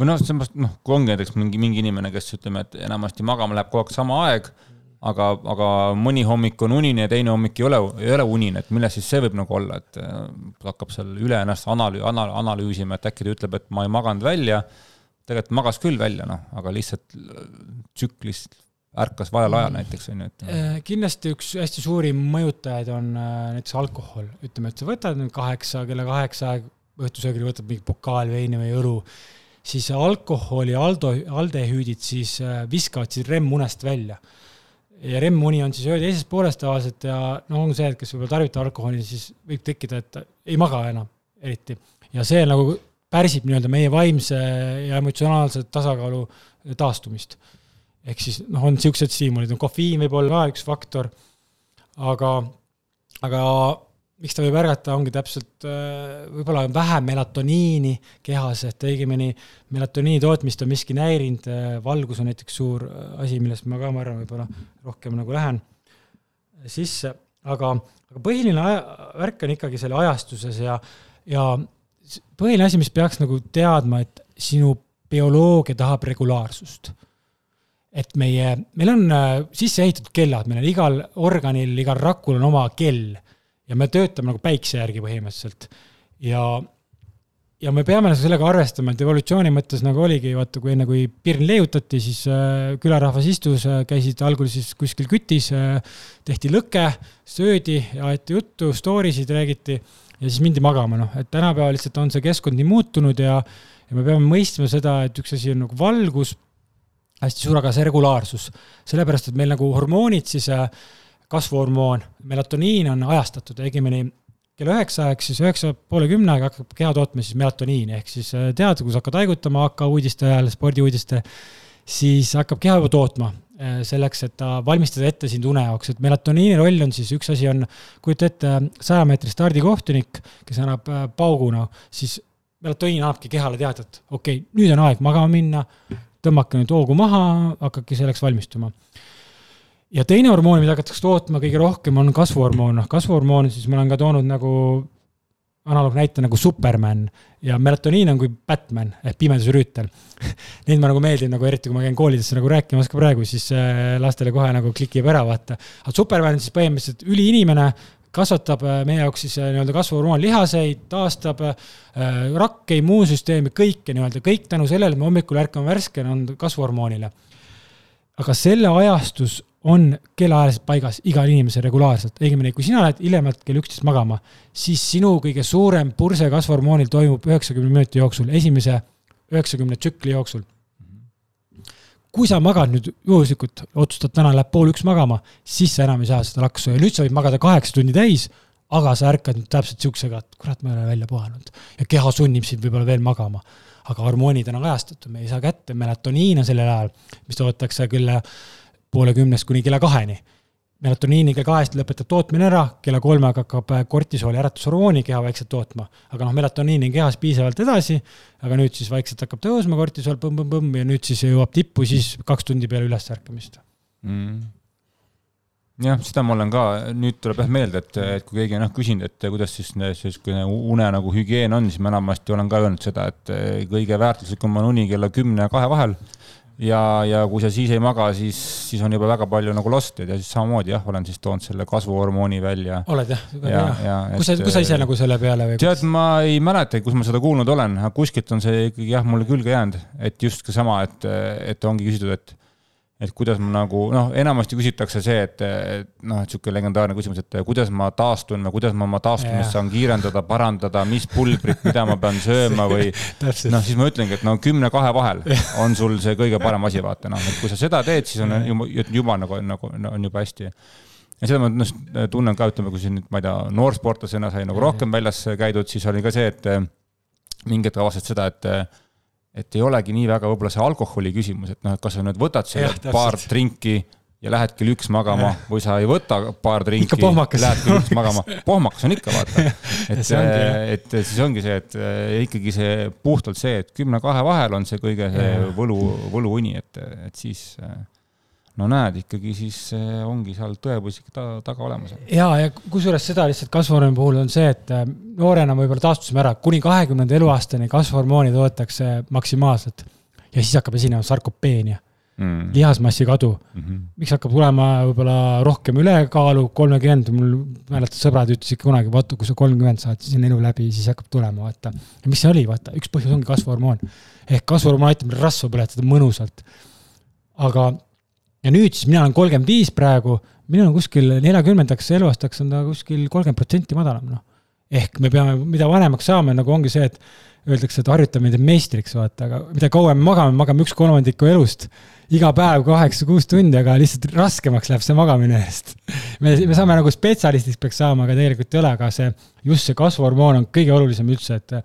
või noh, mõttes noh, kui ongi näiteks mingi, mingi inimene, kes ütleme, et enamasti magama läheb kogu aeg sama aeg, aga, aga mõni hommik on unine ja teine hommik ei ole, ei ole unine, et milles siis see võib nagu olla, et äh, hakkab seal üle ennast analüü-, anal-, analüüsima, et äkki ta ütleb, et ma ei maganud välja, tegelikult magas küll välja, noh, aga lihtsalt tsüklist ärkas valel ajal näiteks, on ju, et. Äh, kindlasti üks hästi suurim mõjutajaid on äh, näiteks alkohol, ütleme, et sa võtad nüüd kaheksa, kella kaheksa aeg õhtusöögil võtad mingi pokaal veini või õlu, siis alkoholi aldo, aldehüüdid siis äh, viskavad siis REM-unest välja. ja REM-uni on siis öö teises pooles tavaliselt ja no on see, et kes võib-olla tarvitab alkoholi, siis võib tekkida, et ei maga enam eriti. ja see nagu pärsib nii-öelda meie vaimse ja emotsionaalse tasakaalu taastumist. Ehk siis noh, on niisugused stiimulid, no kofeiin võib olla ka üks faktor, aga, aga miks ta võib ärgata, ongi täpselt äh, võib-olla vähem melatoniini kehas, et õigemini melatoniini tootmist on miski näirinud, äh, valgus on näiteks suur äh, asi, millest ma ka, ma arvan, võib-olla rohkem nagu lähen sisse, aga, aga põhiline aja, värk on ikkagi selle ajastuses ja, ja põhiline asi, mis peaks nagu teadma, et sinu bioloogia tahab regulaarsust. Et meie, meil on äh, sisse ehitatud kellad, meil on igal organil, igal rakul on oma kell. Ja me töötame nagu päikse järgi põhimõtteliselt. ja, ja me peame nagu sellega arvestama, et evolutsiooni mõttes nagu oligi, vaata, kui enne, kui pirn leiutati, siis äh, külarahvas istus äh,, käisid algul siis kuskil kütis tehti lõke, söödi, aeti juttu, story sid räägiti ja siis mindi magama, noh, et tänapäeval lihtsalt on see keskkond nii muutunud ja, ja me peame mõistma seda, et üks asi on nagu valgus hästi suur, aga see regulaarsus, sellepärast et meil nagu hormoonid siis, äh, kasvuhormoon, melatoniin on ajastatud, õigemini kella üheksa aeg, siis üheksa poole kümne aeg hakkab keha tootma siis melatoniini, ehk siis äh, tead, kui sa hakkad haigutama AK uudiste ajal, spordiuudiste, siis hakkab keha juba tootma selleks, et ta valmistada ette sind une jaoks, et melatoniini roll on siis, üks asi on, kujuta ette, saja meetri stardikohtunik, kes annab pauguna, siis melatoniin annabki kehale teada, et okei okay,, nüüd on aeg magama minna, tõmmake nüüd hoogu maha, hakake selleks valmistuma. ja teine hormoon, mida hakatakse tootma kõige rohkem, on kasvuhormoon, noh kasvuhormoon, siis ma olen ka toonud nagu analoognäite nagu Superman ja melatoniin on kui Batman ehk pimeduse rüütel Neid ma nagu meeldib nagu eriti, kui ma käin koolidesse nagu rääkimas ka praegu, siis äh, lastele kohe nagu klikib ära, vaata. aga Superman on siis põhimõtteliselt üliinimene, kasvatab äh, meie jaoks siis äh, nii-öelda kasvuhormoon lihaseid, taastab äh, rakke, immuunsüsteemi, kõike nii-öelda, kõik tänu sellele, me hommikul ärkame värskena, on kasvuhormoonile. aga selle ajastus on kellaajaliselt paigas igal inimesel regulaarselt, õigemini, kui sina lähed hiljemalt kell üksteist magama, siis sinu kõige suurem purse kasvuhormoonil toimub üheksakümne minuti jooksul, esimese üheksakümne tsükli jooksul kui sa magad nüüd juhuslikult, otsustad täna läheb pool üks magama, siis sa enam ei saa seda laksu ja nüüd sa võid magada kaheksa tundi täis, aga sa ärkad nüüd täpselt siuksega, et kurat, ma ei ole välja puhanud. ja keha sunnib sind võib-olla veel magama. aga hormoonid on ajastatud, me ei saa kätte, melatoniin on sellel ajal, mis toodetakse küll poole kümnest kuni kella kaheni. Melatoniini kell kahest lõpetab tootmine ära, kella kolmega hakkab äh, kortisooli äratushormooni keha vaikselt tootma. aga noh, melatoniini on kehas piisavalt edasi, aga nüüd siis vaikselt hakkab tõusma kortisool põmm-põmm-põmm ja nüüd siis jõuab tippu siis kaks tundi peale ülesärkamist. Mm. Jah, seda ma olen ka, nüüd tuleb jah meelde, et, et kui keegi on jah küsinud, et kuidas siis niisugune une nagu hügieen on, siis ma enamasti olen ka öelnud seda, et kõige väärtuslikum on uni kella kümne ja kahe vahel ja, ja kui sa siis ei maga, siis, siis on juba väga palju nagu lostjaid ja siis samamoodi jah, olen siis toonud selle kasvuhormooni välja. oled jah, väga hea. kus sa, kus sa ise nagu selle peale või? tead, ma ei mäleta, kus ma seda kuulnud olen, aga kuskilt on see ikkagi jah, mulle külge jäänud, et just ka sama, et, et ongi küsitud, et et kuidas ma nagu noh, enamasti küsitakse see, et et noh, et sihuke legendaarne küsimus, et kuidas ma taastun või kuidas ma oma taastumist Jah. saan kiirendada, parandada, mis pulbrit, mida ma pean sööma või noh, siis ma ütlengi, et no kümne kahe vahel on sul see kõige parem asi, vaata noh, et kui sa seda teed, siis on juba, juba nagu, nagu on juba hästi. Ja seda ma noh, tunnen ka, ütleme, kui siin nüüd, ma ei tea, noorsportlasena sai nagu rohkem väljas käidud, siis oli ka see, et mingi hetk avastasid seda, et et ei olegi nii väga võib-olla see alkoholi küsimus, et noh, et kas sa nüüd võtad selle täpselt. paar trinki ja lähed kell üks magama või sa ei võta paar trinki lähed kell üks magama. pohmakas on ikka, vaata. et ongi, jah., et siis ongi see, et eh, ikkagi see puhtalt see, et kümne-kahe vahel on see kõige see võlu, võluuni, et, et siis eh, no näed ikkagi siis eh, ongi seal tõepoolest ikka ta, taga olemas. ja, ja kusjuures seda lihtsalt kasvuhormooni puhul on see, et äh, noorena võib-olla taastusime ära, kuni kahekümnenda eluaastani kasvuhormooni toodetakse maksimaalselt ja siis hakkab esinema sarkopeenia, Mm. lihasmassi kadu. Mhm. miks hakkab tulema võib-olla rohkem ülekaalu, kolmekümmend, mul mäletad, sõbrad ütlesid kunagi, vaata, kui sa kolmkümmend saad, siis on elu läbi, siis hakkab tulema, vaata. ja mis see oli, vaata, üks põhjus ongi kasvuhormoon. ehk kasvuhormoon aitab meil rasva põletada mõnusalt. aga, ja nüüd siis mina olen kolmkümmend viis praegu, minul on kuskil neljakümnendaks eluaastaks on ta kuskil kolmkümmend protsenti madalam, noh. ehk me peame, mida vanemaks saame, nagu ongi see, et öeldakse, et harjutamine teeb meistriks, vaata, aga mida kauem me magame, magame üks kolmandiku elust iga päev kaheksa-kuus tundi, aga lihtsalt raskemaks läheb see magamine eest. me, me saame nagu spetsialistiks peaks saama, aga tegelikult ei ole, aga see, just see kasvuhormoon on kõige olulisem üldse, et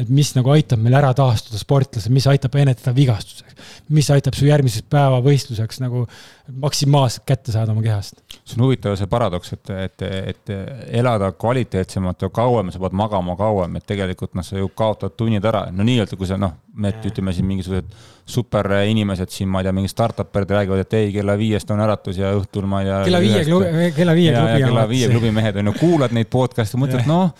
et mis nagu aitab meil ära taastuda sportlasel, mis aitab ennetada vigastuseks, mis aitab su järgmiseks päeva võistluseks nagu maksimaalselt kätte saada oma kehast. See on huvitav see paradoks, et, et, et elada kvaliteetsemalt ja kauem, sa pead magama kauem, et tegelikult noh, sa ju kaotad tunnid ära, no nii-öelda, kui sa noh, need ütleme siin mingisugused superinimesed siin, ma ei tea, mingid startup'id räägivad, et ei, kella viiest on äratus ja õhtul ma ei tea. kella viie klubi, kella viie klubi. kella viie klubi mehed on ju, kuulad neid podcast'e, mõtled, noh,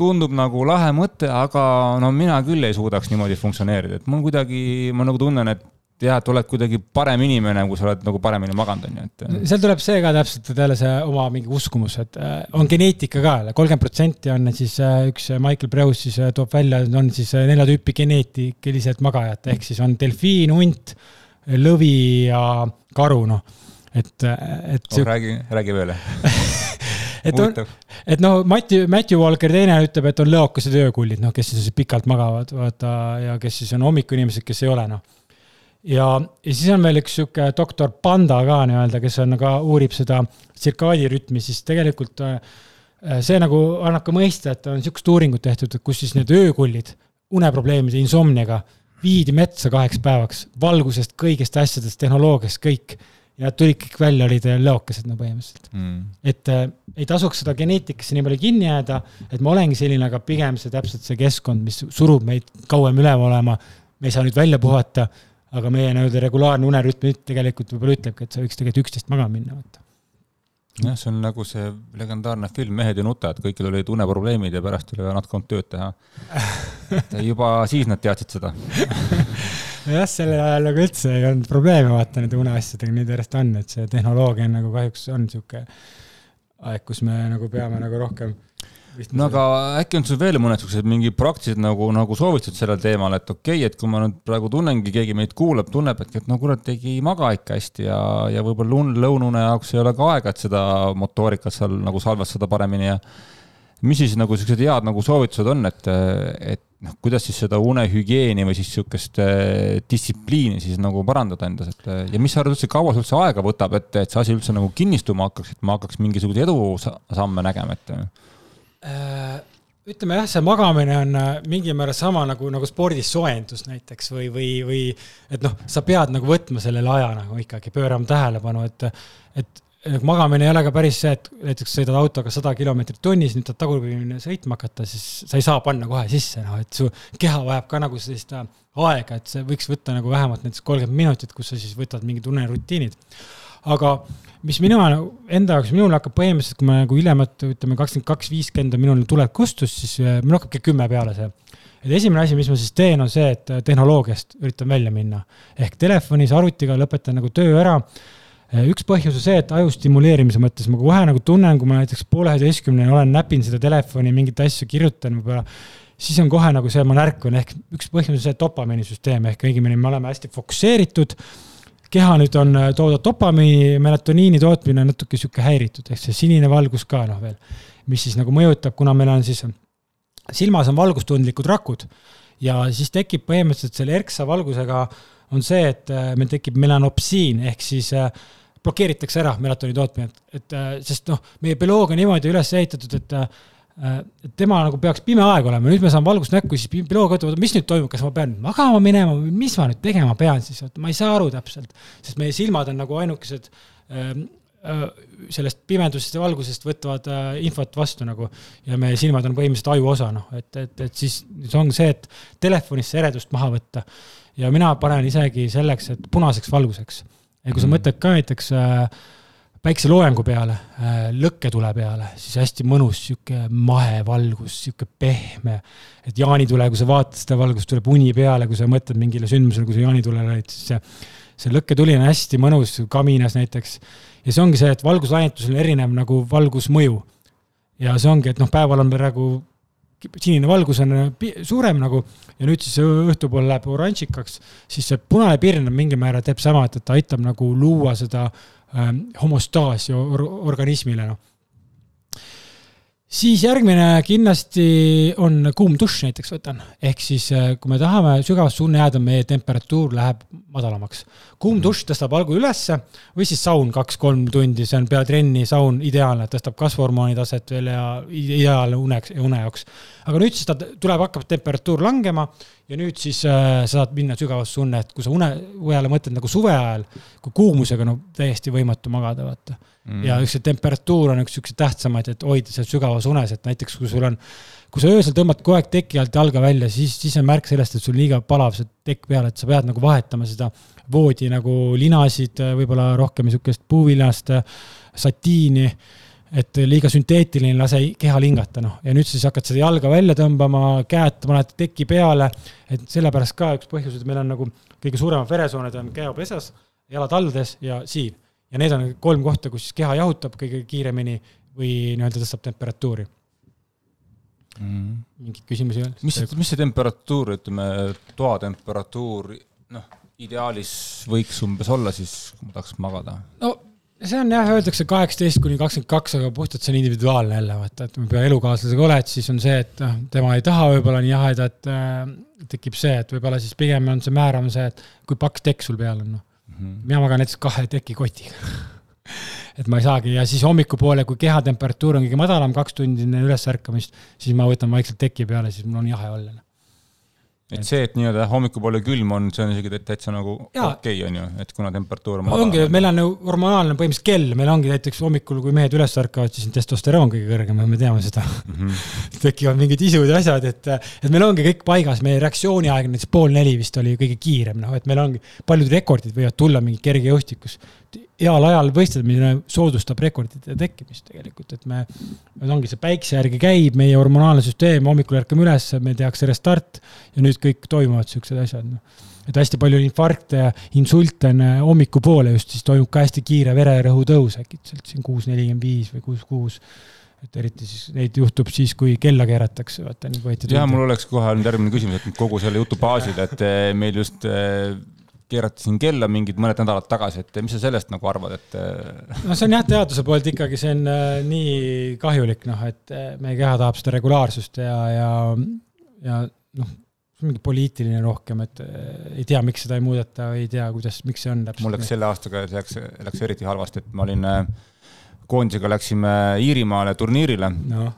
tundub nagu lahe mõte, aga no mina küll ei suudaks niimoodi funktsioneerida, et mul kuidagi, ma nagu tunnen, et jah, et oled kuidagi parem inimene, kui sa oled nagu paremini maganud, on ju, et seal tuleb see ka täpselt, et jälle see oma mingi uskumus, et äh, on geneetika ka, kolmkümmend protsenti on siis äh, üks Michael Breus siis äh, toob välja, on siis nelja tüüpi geneetiliselt magajat, ehk siis on delfiin, hunt, lõvi ja karu, noh. et, et oh, räägi, räägi veel. et on, et noh, Mati, Matthew Walker teine ütleb, et on lõokased öökullid, noh, kes siis pikalt magavad, vaata, ja kes siis on hommikuinimesed, kes ei ole, noh. ja, ja siis on veel üks sihuke doktor Panda ka nii-öelda, kes on ka, uurib seda tsirkaadirütmi, siis tegelikult äh, see nagu annab ka mõista, et on sihukest uuringut tehtud, kus siis need öökullid uneprobleemide, insomniaga viidi metsa kaheks päevaks, valgusest, kõigest asjadest, tehnoloogiast, kõik. ja tulid kõik välja, olid lõokesed no põhimõtteliselt Mm. et äh, ei tasuks seda geneetikasse nii palju kinni jääda, et ma olengi selline, aga pigem see täpselt see keskkond, mis surub meid kauem üleval olema. me ei saa nüüd välja puhata, aga meie nii-öelda regulaarne unerütm tegelikult võib-olla ütlebki, et sa võiks tegelikult üksteist magama minna, vaata. jah, see on nagu see legendaarne film Mehed ja nutad, kõikidel olid uneprobleemid ja pärast oli vaja natuke olnud tööd teha. juba siis nad teadsid seda. jah, sellel ajal nagu üldse ei olnud probleeme, vaata nende uneasjadega, nüüd järjest on, et see tehnoloogia on nagu kahjuks on sihuke aeg, kus me nagu peame nagu rohkem. No aga äkki on sul veel mõned siuksed mingi praktilised nagu, nagu soovitused sellel teemal, et okei okay,, et kui ma nüüd praegu tunnengi, keegi meid kuulab, tunneb, et, et no kurat, ei maga ikka hästi ja, ja võib-olla lõunaune jaoks ei ole ka aega, et seda motoorikat seal nagu salvestada paremini ja mis siis nagu siuksed head nagu soovitused on, et, et noh, kuidas siis seda unehügieeni või siis siukest eh, distsipliini siis nagu parandada endas, et eh, ja mis sa arvad üldse, kaua see üldse aega võtab, et, et see asi üldse nagu kinnistuma hakkaks, et ma hakkaks mingisuguseid edusamme nägema, et Äh, ütleme jah, see magamine on äh, mingil määral sama nagu, nagu spordis soojendus näiteks või, või, või et noh, sa pead nagu võtma sellele aja nagu ikkagi, pöörama tähelepanu, et, et magamine ei ole ka päris see, et näiteks sõidad autoga sada kilomeetrit tunnis, nüüd tahad tagurpidi sõitma hakata, siis sa ei saa panna kohe sisse, noh, et su keha vajab ka nagu sellist äh, aega, et see võiks võtta nagu vähemalt näiteks kolmkümmend minutit, kus sa siis võtad mingid unerutiinid. aga mis mina nagu enda jaoks, minul hakkab põhimõtteliselt, kui ma nagu hiljemalt ütleme kakskümmend kaks, viiskümmend on minul tulek kustus, siis äh, minul hakkab kell kümme peale see. et esimene asi, mis ma siis teen, on see, et äh, tehnoloogiast üritan välja minna. ehk telefonis, arvutiga lõpetan nagu töö ära. üks põhjus on see, et aju stimuleerimise mõttes ma kohe nagu tunnen, kui ma näiteks poole üheteistkümneni olen näpin seda telefoni, mingeid asju kirjutan võib-olla siis on kohe nagu see, ma närkan, ehk üks põhjus on see dopamiinisüsteem ehk õigemini me oleme hästi fokusseeritud keha nüüd on toodud dopamiini, melatoniini tootmine on natuke sihuke häiritud, ehk see sinine valgus ka noh veel, mis siis nagu mõjutab, kuna meil on siis, silmas on valgustundlikud rakud ja siis tekib põhimõtteliselt selle erksa valgusega on see, et meil tekib melanopsiin ehk siis äh, blokeeritakse ära melatoni tootmine, et, et äh, sest noh, meie bioloog on niimoodi üles ehitatud, äh, et tema nagu peaks pime aeg olema, nüüd me saame valgust näkku, siis bioloog ütleb, mis nüüd toimub, kas ma pean magama minema või mis ma nüüd tegema pean siis, et ma ei saa aru täpselt. sest meie silmad on nagu ainukesed ähm, äh, sellest pimedusest ja valgusest võtavad äh, infot vastu nagu ja meie silmad on põhimõtteliselt aju osa, noh, et, et, et siis on see, et telefonist see eredust maha võtta. ja mina panen isegi selleks, et punaseks valguseks ja kui sa mõtled ka näiteks äh, päikseloojangu peale äh,, lõkketule peale, siis hästi mõnus sihuke mahevalgus, sihuke pehme. et jaanitule, kui sa vaatad seda valgust, tuleb uni peale, kui sa mõtled mingile sündmusele, kui sa jaanitulel olid, siis see, see lõkketuli on hästi mõnus kaminas näiteks. ja see ongi see, et valguslainetusel on erinev nagu valgusmõju. ja see ongi, et noh, päeval on praegu sinine valgus on äh, suurem nagu ja nüüd siis õhtupoole läheb oranžikaks, siis see punane pirn mingil määral teeb sama, et, et ta aitab nagu luua seda ähm, homostaasi or organismile, noh siis järgmine kindlasti on kuum dušš näiteks võtan, ehk siis äh, kui me tahame sügavasse unne jääda, meie temperatuur läheb madalamaks. kuum mhm. dušš tõstab algu ülesse või siis saun kaks-kolm tundi, see on peale trenni saun ideaalne, tõstab kasvuhormooni taset veel ja ideaalne uneks une jaoks. aga nüüd siis ta tuleb, hakkab temperatuur langema ja nüüd siis äh, sa saad minna sügavasse unne, et kui sa une, unele mõtled nagu suve ajal, kui kuumusega no täiesti võimatu magada, vaata. Mm.. ja üks see temperatuur on üks siukseid tähtsamaid, et hoida seal sügavas unes, et näiteks kui sul on, kui sa öösel tõmbad kogu aeg teki alt jalga välja, siis, siis on märk sellest, et sul liiga palav see tekk peal, et sa pead nagu vahetama seda voodi nagu linasid, võib-olla rohkem niisugust puuviljast, satiini et liiga sünteetiline, lase kehal hingata, noh, ja nüüd siis hakkad seda jalga välja tõmbama, käed paned teki peale, et sellepärast ka üks põhjus, et meil on nagu kõige suuremad veresooned on käopesas, jalad allades ja siin ja need on kolm kohta, kus keha jahutab kõige kiiremini või nii-öelda tõstab temperatuuri mm.. mingeid küsimusi veel? mis, mis see temperatuur, ütleme, toatemperatuur, noh, ideaalis võiks umbes olla siis, kui ma tahaks magada? no see on jah, öeldakse kaheksateist kuni kakskümmend kaks, aga puhtalt see on individuaalne jälle, vaata, et kui elukaaslasega oled, siis on see, et noh, tema ei taha võib-olla nii jahedat äh,, tekib see, et võib-olla siis pigem on see määrav see, et kui paks tekk sul peal on, noh. -hmm. mina magan näiteks kahe tekikotiga et ma ei saagi ja siis hommikupoole, kui kehatemperatuur on kõige madalam, kaks tundi enne ülesärkamist, siis ma võtan vaikselt teki peale, siis mul on jahe olla noh et see, et nii-öelda hommikupoole külm on, see on isegi täitsa nagu okei okay,, on ju, et kuna temperatuur on ongi, meil on ju hormonaalne põhimõtteliselt kell, meil ongi näiteks hommikul, kui mehed üles ärkavad, siis on testosteroon kõige kõrgem ja me teame seda. Mm. -hmm. tekivad mingid isud ja asjad, et, et meil ongi kõik paigas, meie reaktsiooniaeg näiteks pool neli vist oli kõige kiirem, noh, et meil ongi, paljud rekordid võivad tulla mingi kergejõustikus heal ajal võistlemine soodustab rekordite tekkimist tegelikult, et me, ongi see päikse järgi käib, meie hormonaalne süsteem, hommikul ärkame üles, me tehakse restart ja nüüd kõik toimuvad siuksed asjad, noh. et hästi palju infarkte ja insulte on äh, hommikupoole just, siis toimub ka hästi kiire vererõhu tõus äkitselt siin kuus nelikümmend viis või kuus kuus et eriti siis neid juhtub siis, kui kella keeratakse, vaata nii võeti. jah, mul oleks kohe nüüd järgmine küsimus, et kogu selle jutu baasil, et äh, meil just äh, keerati siin kella mingid mõned nädalad tagasi, et mis sa sellest nagu arvad, et? Äh, no see on jah, teaduse poolt ikkagi, see on äh, nii kahjulik, noh, et äh, meie keha tahab seda regulaarsust ja, ja, ja noh, mingi poliitiline rohkem, et ei tea, miks seda ei muudeta, ei tea, kuidas, miks see on täpselt. mul läks selle aastaga, läks, läks eriti halvasti, et ma olin koondisega läksime Iirimaale turniirile no..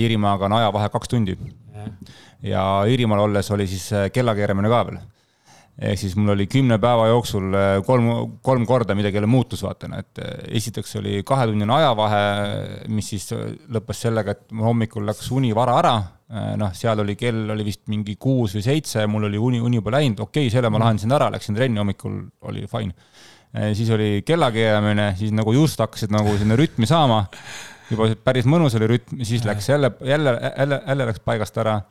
Iirimaaga on ajavahe kaks tundi. ja Iirimaal olles oli siis kellakeeramine ka veel ehk siis mul oli kümne päeva jooksul äh, kolm, kolm korda midagi jälle muutus, vaata, et äh, esiteks oli kahetunnine ajavahe, mis siis äh, lõppes sellega, et hommikul läks uni vara ära, noh, seal oli kell oli vist mingi kuus või seitse, mul oli uni, uni juba läinud, okei okay,, selle ma lahendasin ära, läksin trenni hommikul, oli fine. siis oli kellakeeramine, siis nagu just hakkasid nagu sinna rütmi saama, juba päris mõnus oli rütm, siis läks jälle, jälle, jälle, jälle läks paigast ära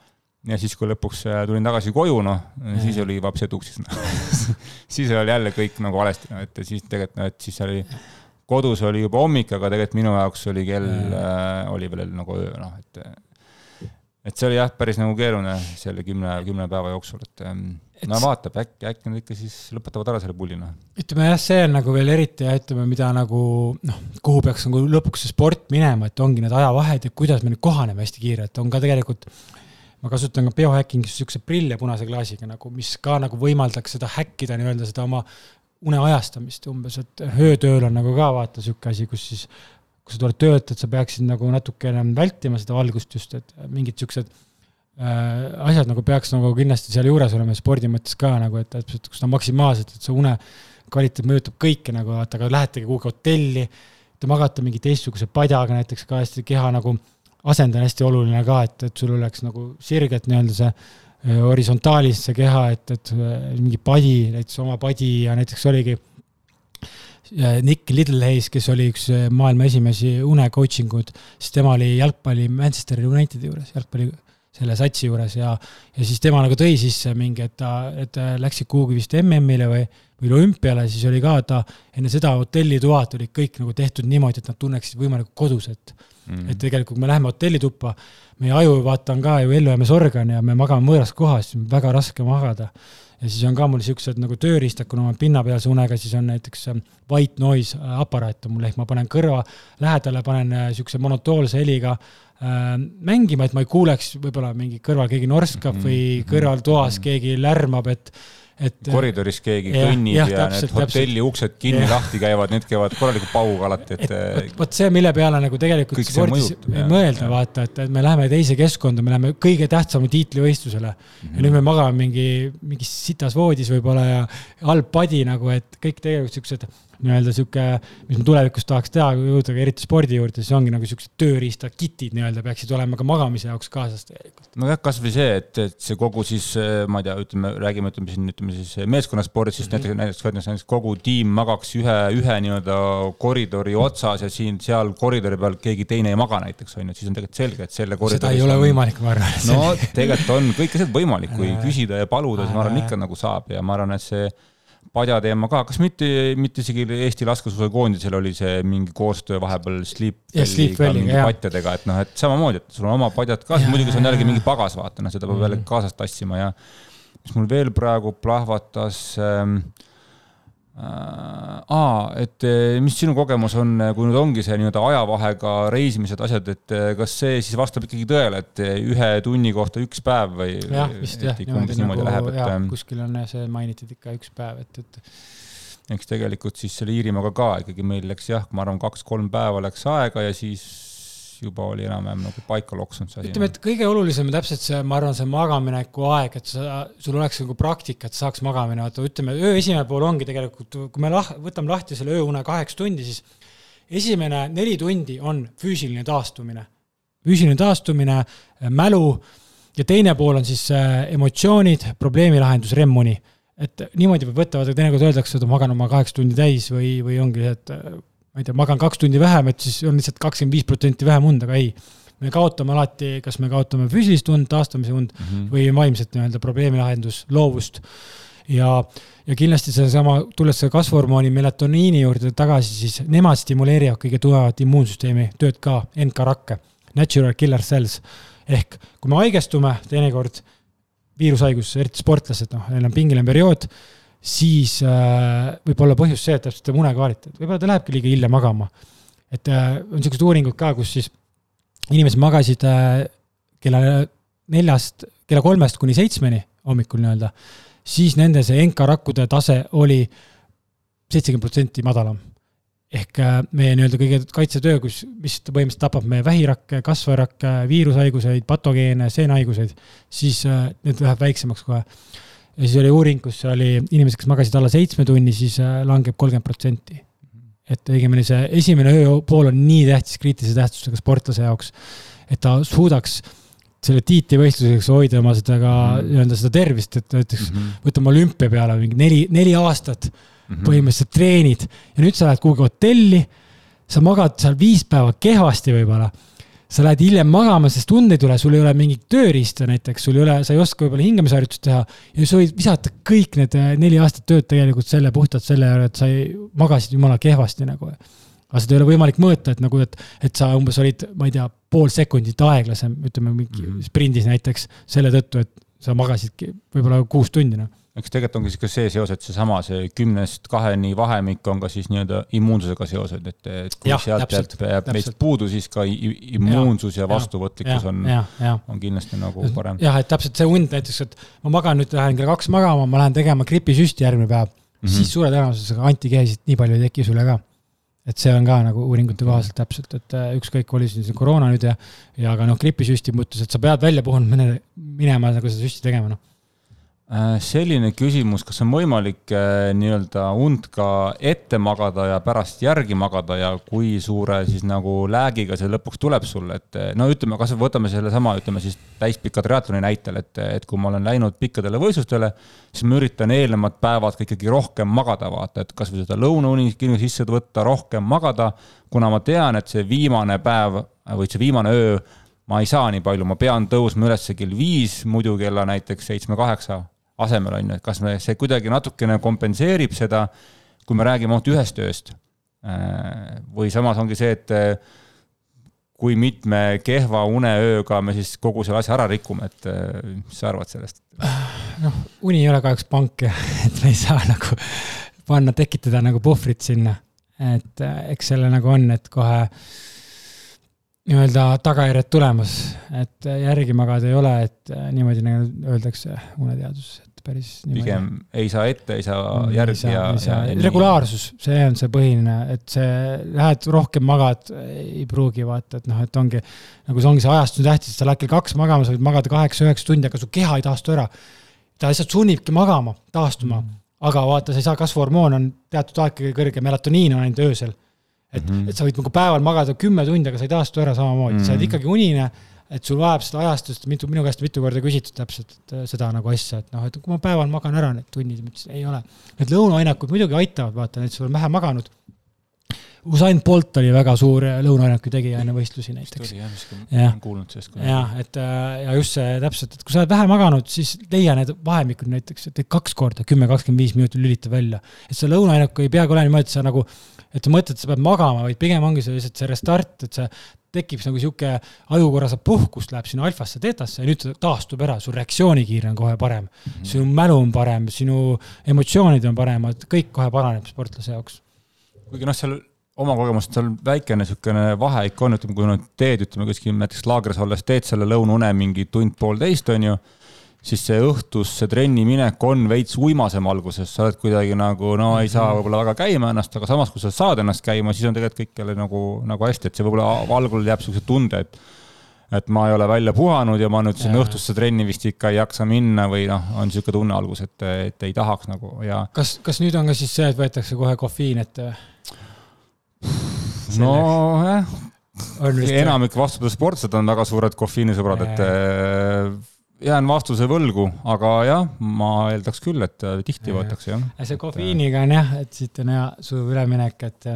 ja siis, kui lõpuks äh, tulin tagasi koju, noh, siis oli vaps eduksis no. siis oli jälle kõik nagu valesti, no et siis tegelikult, no et siis oli, kodus oli juba hommik, aga tegelikult minu jaoks oli kell, äh, oli veel nagu öö, noh, et et see oli jah, päris nagu keeruline selle kümne, kümne päeva jooksul, et, ähm, et no vaatab, äkki, äkki nad ikka siis lõpetavad ära selle pulli, noh. ütleme jah, see on nagu veel eriti ja ütleme, mida nagu noh, kuhu peaks nagu lõpuks see sport minema, et ongi need ajavahed ja kuidas me nüüd kohaneme hästi kiirelt, on ka tegelikult ma kasutan ka biohacking'is siukseid prille punase klaasiga nagu, mis ka nagu võimaldaks seda häkkida nii-öelda seda oma une ajastamist umbes, et öötööl on nagu ka vaata sihuke asi, kus siis kui sa tuled töölt, et sa peaksid nagu natukene vältima seda valgust just, et mingid siuksed äh, asjad nagu peaks nagu kindlasti sealjuures olema spordi mõttes ka nagu, et, et kus ta maksimaalselt, et see une kvaliteet mõjutab kõike nagu, vaata, aga lähetegi kuhugi hotelli, te magate mingi teistsuguse padjaga näiteks ka hästi keha nagu asend on hästi oluline ka, et, et sul oleks nagu sirgelt nii-öelda see äh, horisontaalis see keha, et, et äh, mingi padi, näiteks oma padi ja näiteks oligi Nick Littlehays, kes oli üks äh, maailma esimesi une coaching ud, siis tema oli jalgpalli Manchester Unitedi juures, jalgpalli selle satsi juures ja, ja siis tema nagu tõi sisse mingi, et ta, et läksid kuhugi vist MM-ile või, või olümpiale, siis oli ka ta enne seda hotellitoad olid kõik nagu tehtud niimoodi, et nad tunneksid võimalikult kodus, et mm. et tegelikult kui me läheme hotellituppa, meie aju vaata on ka ju ellujäämisorgan ja me magame võõras kohas, väga raske magada ja siis on ka mul siuksed nagu tööriistad, kuna ma olen pinnapealse unega, siis on näiteks ähm, white noise äh, aparaat on mul, ehk ma panen kõrva lähedale, panen äh, siukse monotoolse heliga äh, mängima, et ma ei kuuleks võib-olla mingi kõrval keegi norskab või mhm. kõrvaltoas keegi lärmab, et et koridoris keegi ja, kõnnib ja, ja täpselt, need hotelli täpselt. uksed kinni ja. lahti käivad, need käivad korraliku pauguga alati, et, et. vot see, mille peale nagu tegelikult spordis mõjutab, mõelda, vaata, et, et me läheme teise keskkonda, me läheme kõige tähtsama tiitlivõistlusele mm. -hmm. ja nüüd me magame mingi, mingis sitas voodis võib-olla ja halb padi nagu, et kõik tegelikult siuksed nii-öelda sihuke, mis ma tulevikus tahaks teha, jõuda ka eriti spordi juurde, siis ongi nagu siuksed tööriistad, kitid nii-öelda peaksid olema ka magamise jaoks kaasas tegelikult. nojah, kasvõi see, et, et see kogu siis, ma ei tea, ütleme, räägime, ütleme siin, ütleme siis meeskonnaspordis, siis mm -hmm. näiteks, näiteks, näiteks kogu tiim magaks ühe, ühe nii-öelda koridori otsas ja siin, seal koridori peal keegi teine ei maga näiteks, on ju, siis on tegelikult selge, et selle seda ei ole on... võimalik, ma arvan. no tegelikult on kõik asjad võimalik, kui küsida ja paluda, siis ma arvan, ikka nagu saab ja ma arvan, et see padja teema ka, kas mitte, mitte isegi Eesti laskesuusakoondisel oli see mingi koostöö vahepeal Sleepwelliga mingi patjadega, et noh, et samamoodi, et sul on oma padjad ka, muidugi see on jällegi mingi pagas, vaata, noh, seda peab jälle mm. kaasas tassima ja mis mul veel praegu plahvatas ähm, Äh, aa, et eh, mis sinu kogemus on, kui nüüd ongi see nii-öelda ajavahega reisimised, asjad, et eh, kas see siis vastab ikkagi tõele, et eh, ühe tunni kohta üks päev või? jah, vist jah, niimoodi, niimoodi nagu, läheb, et. Ähm, kuskil on see mainitud ikka üks päev, et, et. eks tegelikult siis selle Iirimaaga ka ikkagi meil läks jah, ma arvan, kaks-kolm päeva läks aega ja siis juba oli enam-vähem nagu paika loksunud see asi. ütleme, et kõige olulisem on täpselt see, ma arvan, see magamineku aeg, et sa, sul oleks nagu praktika, et saaks magamine, vaata ütleme, öö esimene pool ongi tegelikult, kui me lah-, võtame lahti selle ööune kaheksa tundi, siis esimene neli tundi on füüsiline taastumine. füüsiline taastumine, mälu ja teine pool on siis äh, emotsioonid, probleemilahendus, remmuni. et niimoodi võib võtta, vaata teinekord öeldakse, et ma magan oma kaheksa tundi täis või, või ongi see, et ma ei tea, magan kaks tundi vähem, et siis on lihtsalt kakskümmend viis protsenti vähem und, aga ei. me kaotame alati, kas me kaotame füüsilist und, taastamise und mm -hmm. või vaimset nii-öelda probleemilahendus, loovust. ja, ja kindlasti seesama, tulles selle kasvuhormooni melatoniini juurde tagasi, siis nemad stimuleerivad kõige tugevamat immuunsüsteemi tööd ka, NK-rakke, natural killer cells. ehk kui me haigestume teinekord viirushaigus, eriti sportlased, noh, neil on pingeline periood siis äh, võib olla põhjus see, et täpselt une kvaliteet, võib-olla ta lähebki liiga hilja magama. et äh, on niisugused uuringud ka, kus siis inimesed magasid äh, kella neljast, kella kolmest kuni seitsmeni hommikul nii-öelda, siis nende see NK-rakkude tase oli seitsekümmend protsenti madalam. ehk meie nii-öelda kõige kaitsetöö, kus, mis põhimõtteliselt tapab meie vähirakke, kasvajarakke, viirushaiguseid, patogeene, seenhaiguseid, siis need läheb väiksemaks kohe ja siis oli uuring, kus oli inimesed, kes magasid alla seitsme tunni, siis äh, langeb kolmkümmend protsenti. et õigemini see esimene ööpool on nii tähtis, kriitilise tähtsusega sportlase jaoks, et ta suudaks selle tiitlivõistluseks hoida oma seda ka mm. nii-öelda seda tervist, et näiteks mm -hmm. võtame olümpia peale mingi neli, neli aastat mm -hmm. põhimõtteliselt treenid ja nüüd sa lähed kuhugi hotelli, sa magad seal viis päeva kehvasti võib-olla sa lähed hiljem magama, sest und ei tule, sul ei ole mingit tööriista näiteks, sul ei ole, sa ei oska võib-olla hingamisharjutust teha ja sa võid visata kõik need eh, neli aastat tööd tegelikult selle, puhtalt selle järele, et sa ei, magasid jumala kehvasti nagu. aga seda ei ole võimalik mõõta, et nagu, et, et sa umbes olid, ma ei tea, pool sekundit aeglasem, ütleme mingi mm -hmm. sprindis näiteks, selle tõttu, et sa magasidki võib-olla kuus tundi, noh eks tegelikult ongi ka see seos, et seesama, see kümnest kaheni vahemik on ka siis nii-öelda immuunsusega seoses, et, et kui ja, sealt jääb, jääb meist puudu, siis ka immuunsus ja, ja vastuvõtlikkus on, on kindlasti nagu parem. jah, et täpselt see und näiteks, et ma magan nüüd, lähen kell kaks magama, ma lähen tegema gripisüsti järgmine päev mm, -hmm. siis suure tõenäosusega antikeesid nii palju ei teki sulle ka et see on ka nagu uuringute kohaselt täpselt, et äh, ükskõik, oli siin see koroona nüüd ja, ja ka noh, gripisüsti mõttes, et sa pead välja puhunud minema nagu seda süsti tegema, noh selline küsimus, kas on võimalik äh, nii-öelda und ka ette magada ja pärast järgi magada ja kui suure siis nagu läägiga see lõpuks tuleb sulle, et äh, no ütleme, kas võtame sellesama, ütleme siis täispika triatloni näitel, et, et kui ma olen läinud pikkadele võistlustele, siis ma üritan eelnevad päevad ka ikkagi rohkem magada, vaata, et kasvõi seda lõunauni sisse võtta, rohkem magada, kuna ma tean, et see viimane päev või see viimane öö ma ei saa nii palju, ma pean tõusma üles kell viis, muidu kella näiteks seitsme-kaheksa asemel, on ju, et kas me, see kuidagi natukene kompenseerib seda, kui me räägime ainult ühest ööst. Äh, või samas ongi see, et äh, kui mitme kehva uneööga me siis kogu selle asja ära rikume, et äh, mis sa arvad sellest? noh, uni ei ole kahjuks pank, et me ei saa nagu panna, tekitada nagu puhvrit sinna. et eks selle nagu on, et kohe nii-öelda tagajärjed tulemas, et järgi magada ei ole, et niimoodi nagu öeldakse uneteaduses, et päris niimoodi. pigem ei saa ette, ei saa mm, järgi saa, ja, ja, ja. regulaarsus, see on see põhiline, et see, lähed rohkem magad, ei pruugi vaata, et noh, et ongi nagu see ongi see ajastus tähtis, et sa lähed kell kaks magama, sa võid magada kaheksa-üheksa tundi, aga su keha ei taastu ära. ta lihtsalt sunnibki magama, taastuma mm., aga vaata, sa ei saa, kasvuhormoon on teatud aeg kõige kõrgem, melatoniin on ainult öösel et mm, -hmm. et sa võid nagu päeval magada kümme tundi, aga sa ei taastu ära samamoodi mm, -hmm. sa oled mhm. ikkagi unine, et sul vajab seda ajastust, mitu, minu käest mitu korda küsitud täpselt äh, seda nagu asja, et noh, et kui ma päeval magan ära need tunnid, ma ütlesin, ei ole. Need lõunaainekud muidugi aitavad, vaata, et sul on vähe maganud. Usain Bolt oli väga suur lõunaaineku tegija enne võistlusi näiteks. jah, jah, et äh, ja just see täpselt, et kui sa oled vähe maganud, siis leia need vahemikud näiteks, et kaks korda kümme, kakskümmend viis minutit lülita välja. et see lõunaainek ei peagi olema niimoodi, et sa nagu et sa mõtled, et sa pead magama, vaid pigem ongi see lihtsalt see restart, et see tekib nagu sihuke, aju korra saab puhkust, läheb sinna alfasse, teetasse ja nüüd ta taastub ära, su reaktsioonikiire on kohe parem mm. -hmm. sinu mälu on parem, sinu emotsioonid on paremad, kõik kohe paraneb sportlase jaoks. kuigi noh, seal oma kogemust seal väikene niisugune vahe ikka on, ütleme, kui nüüd teed, ütleme kuskil näiteks laagris olles teed selle lõunaune mingi tund-poolteist, on ju siis see õhtusse trenni minek on veits uimasem alguses, sa oled kuidagi nagu no ei saa mhm. võib-olla väga käima ennast, aga samas, kui sa saad ennast käima, siis on tegelikult kõik jälle nagu, nagu hästi, et see võib-olla algul jääb niisuguse tunde, et et ma ei ole välja puhanud ja ma nüüd siin õhtusse trenni vist ikka ei jaksa minna või noh, on niisugune tunne algus, et, et ei tahaks nagu ja. kas, kas nüüd on ka siis see, et võetakse kohe kofeiin ette? nojah, enamik vastupidi sportlased on väga suured kofeiinisõbrad, et jään vastuse võlgu, aga jah, ma eeldaks küll, et äh, tihti võetakse jah. see kofeiiniga on jah, et siit on hea sujuv üleminek, et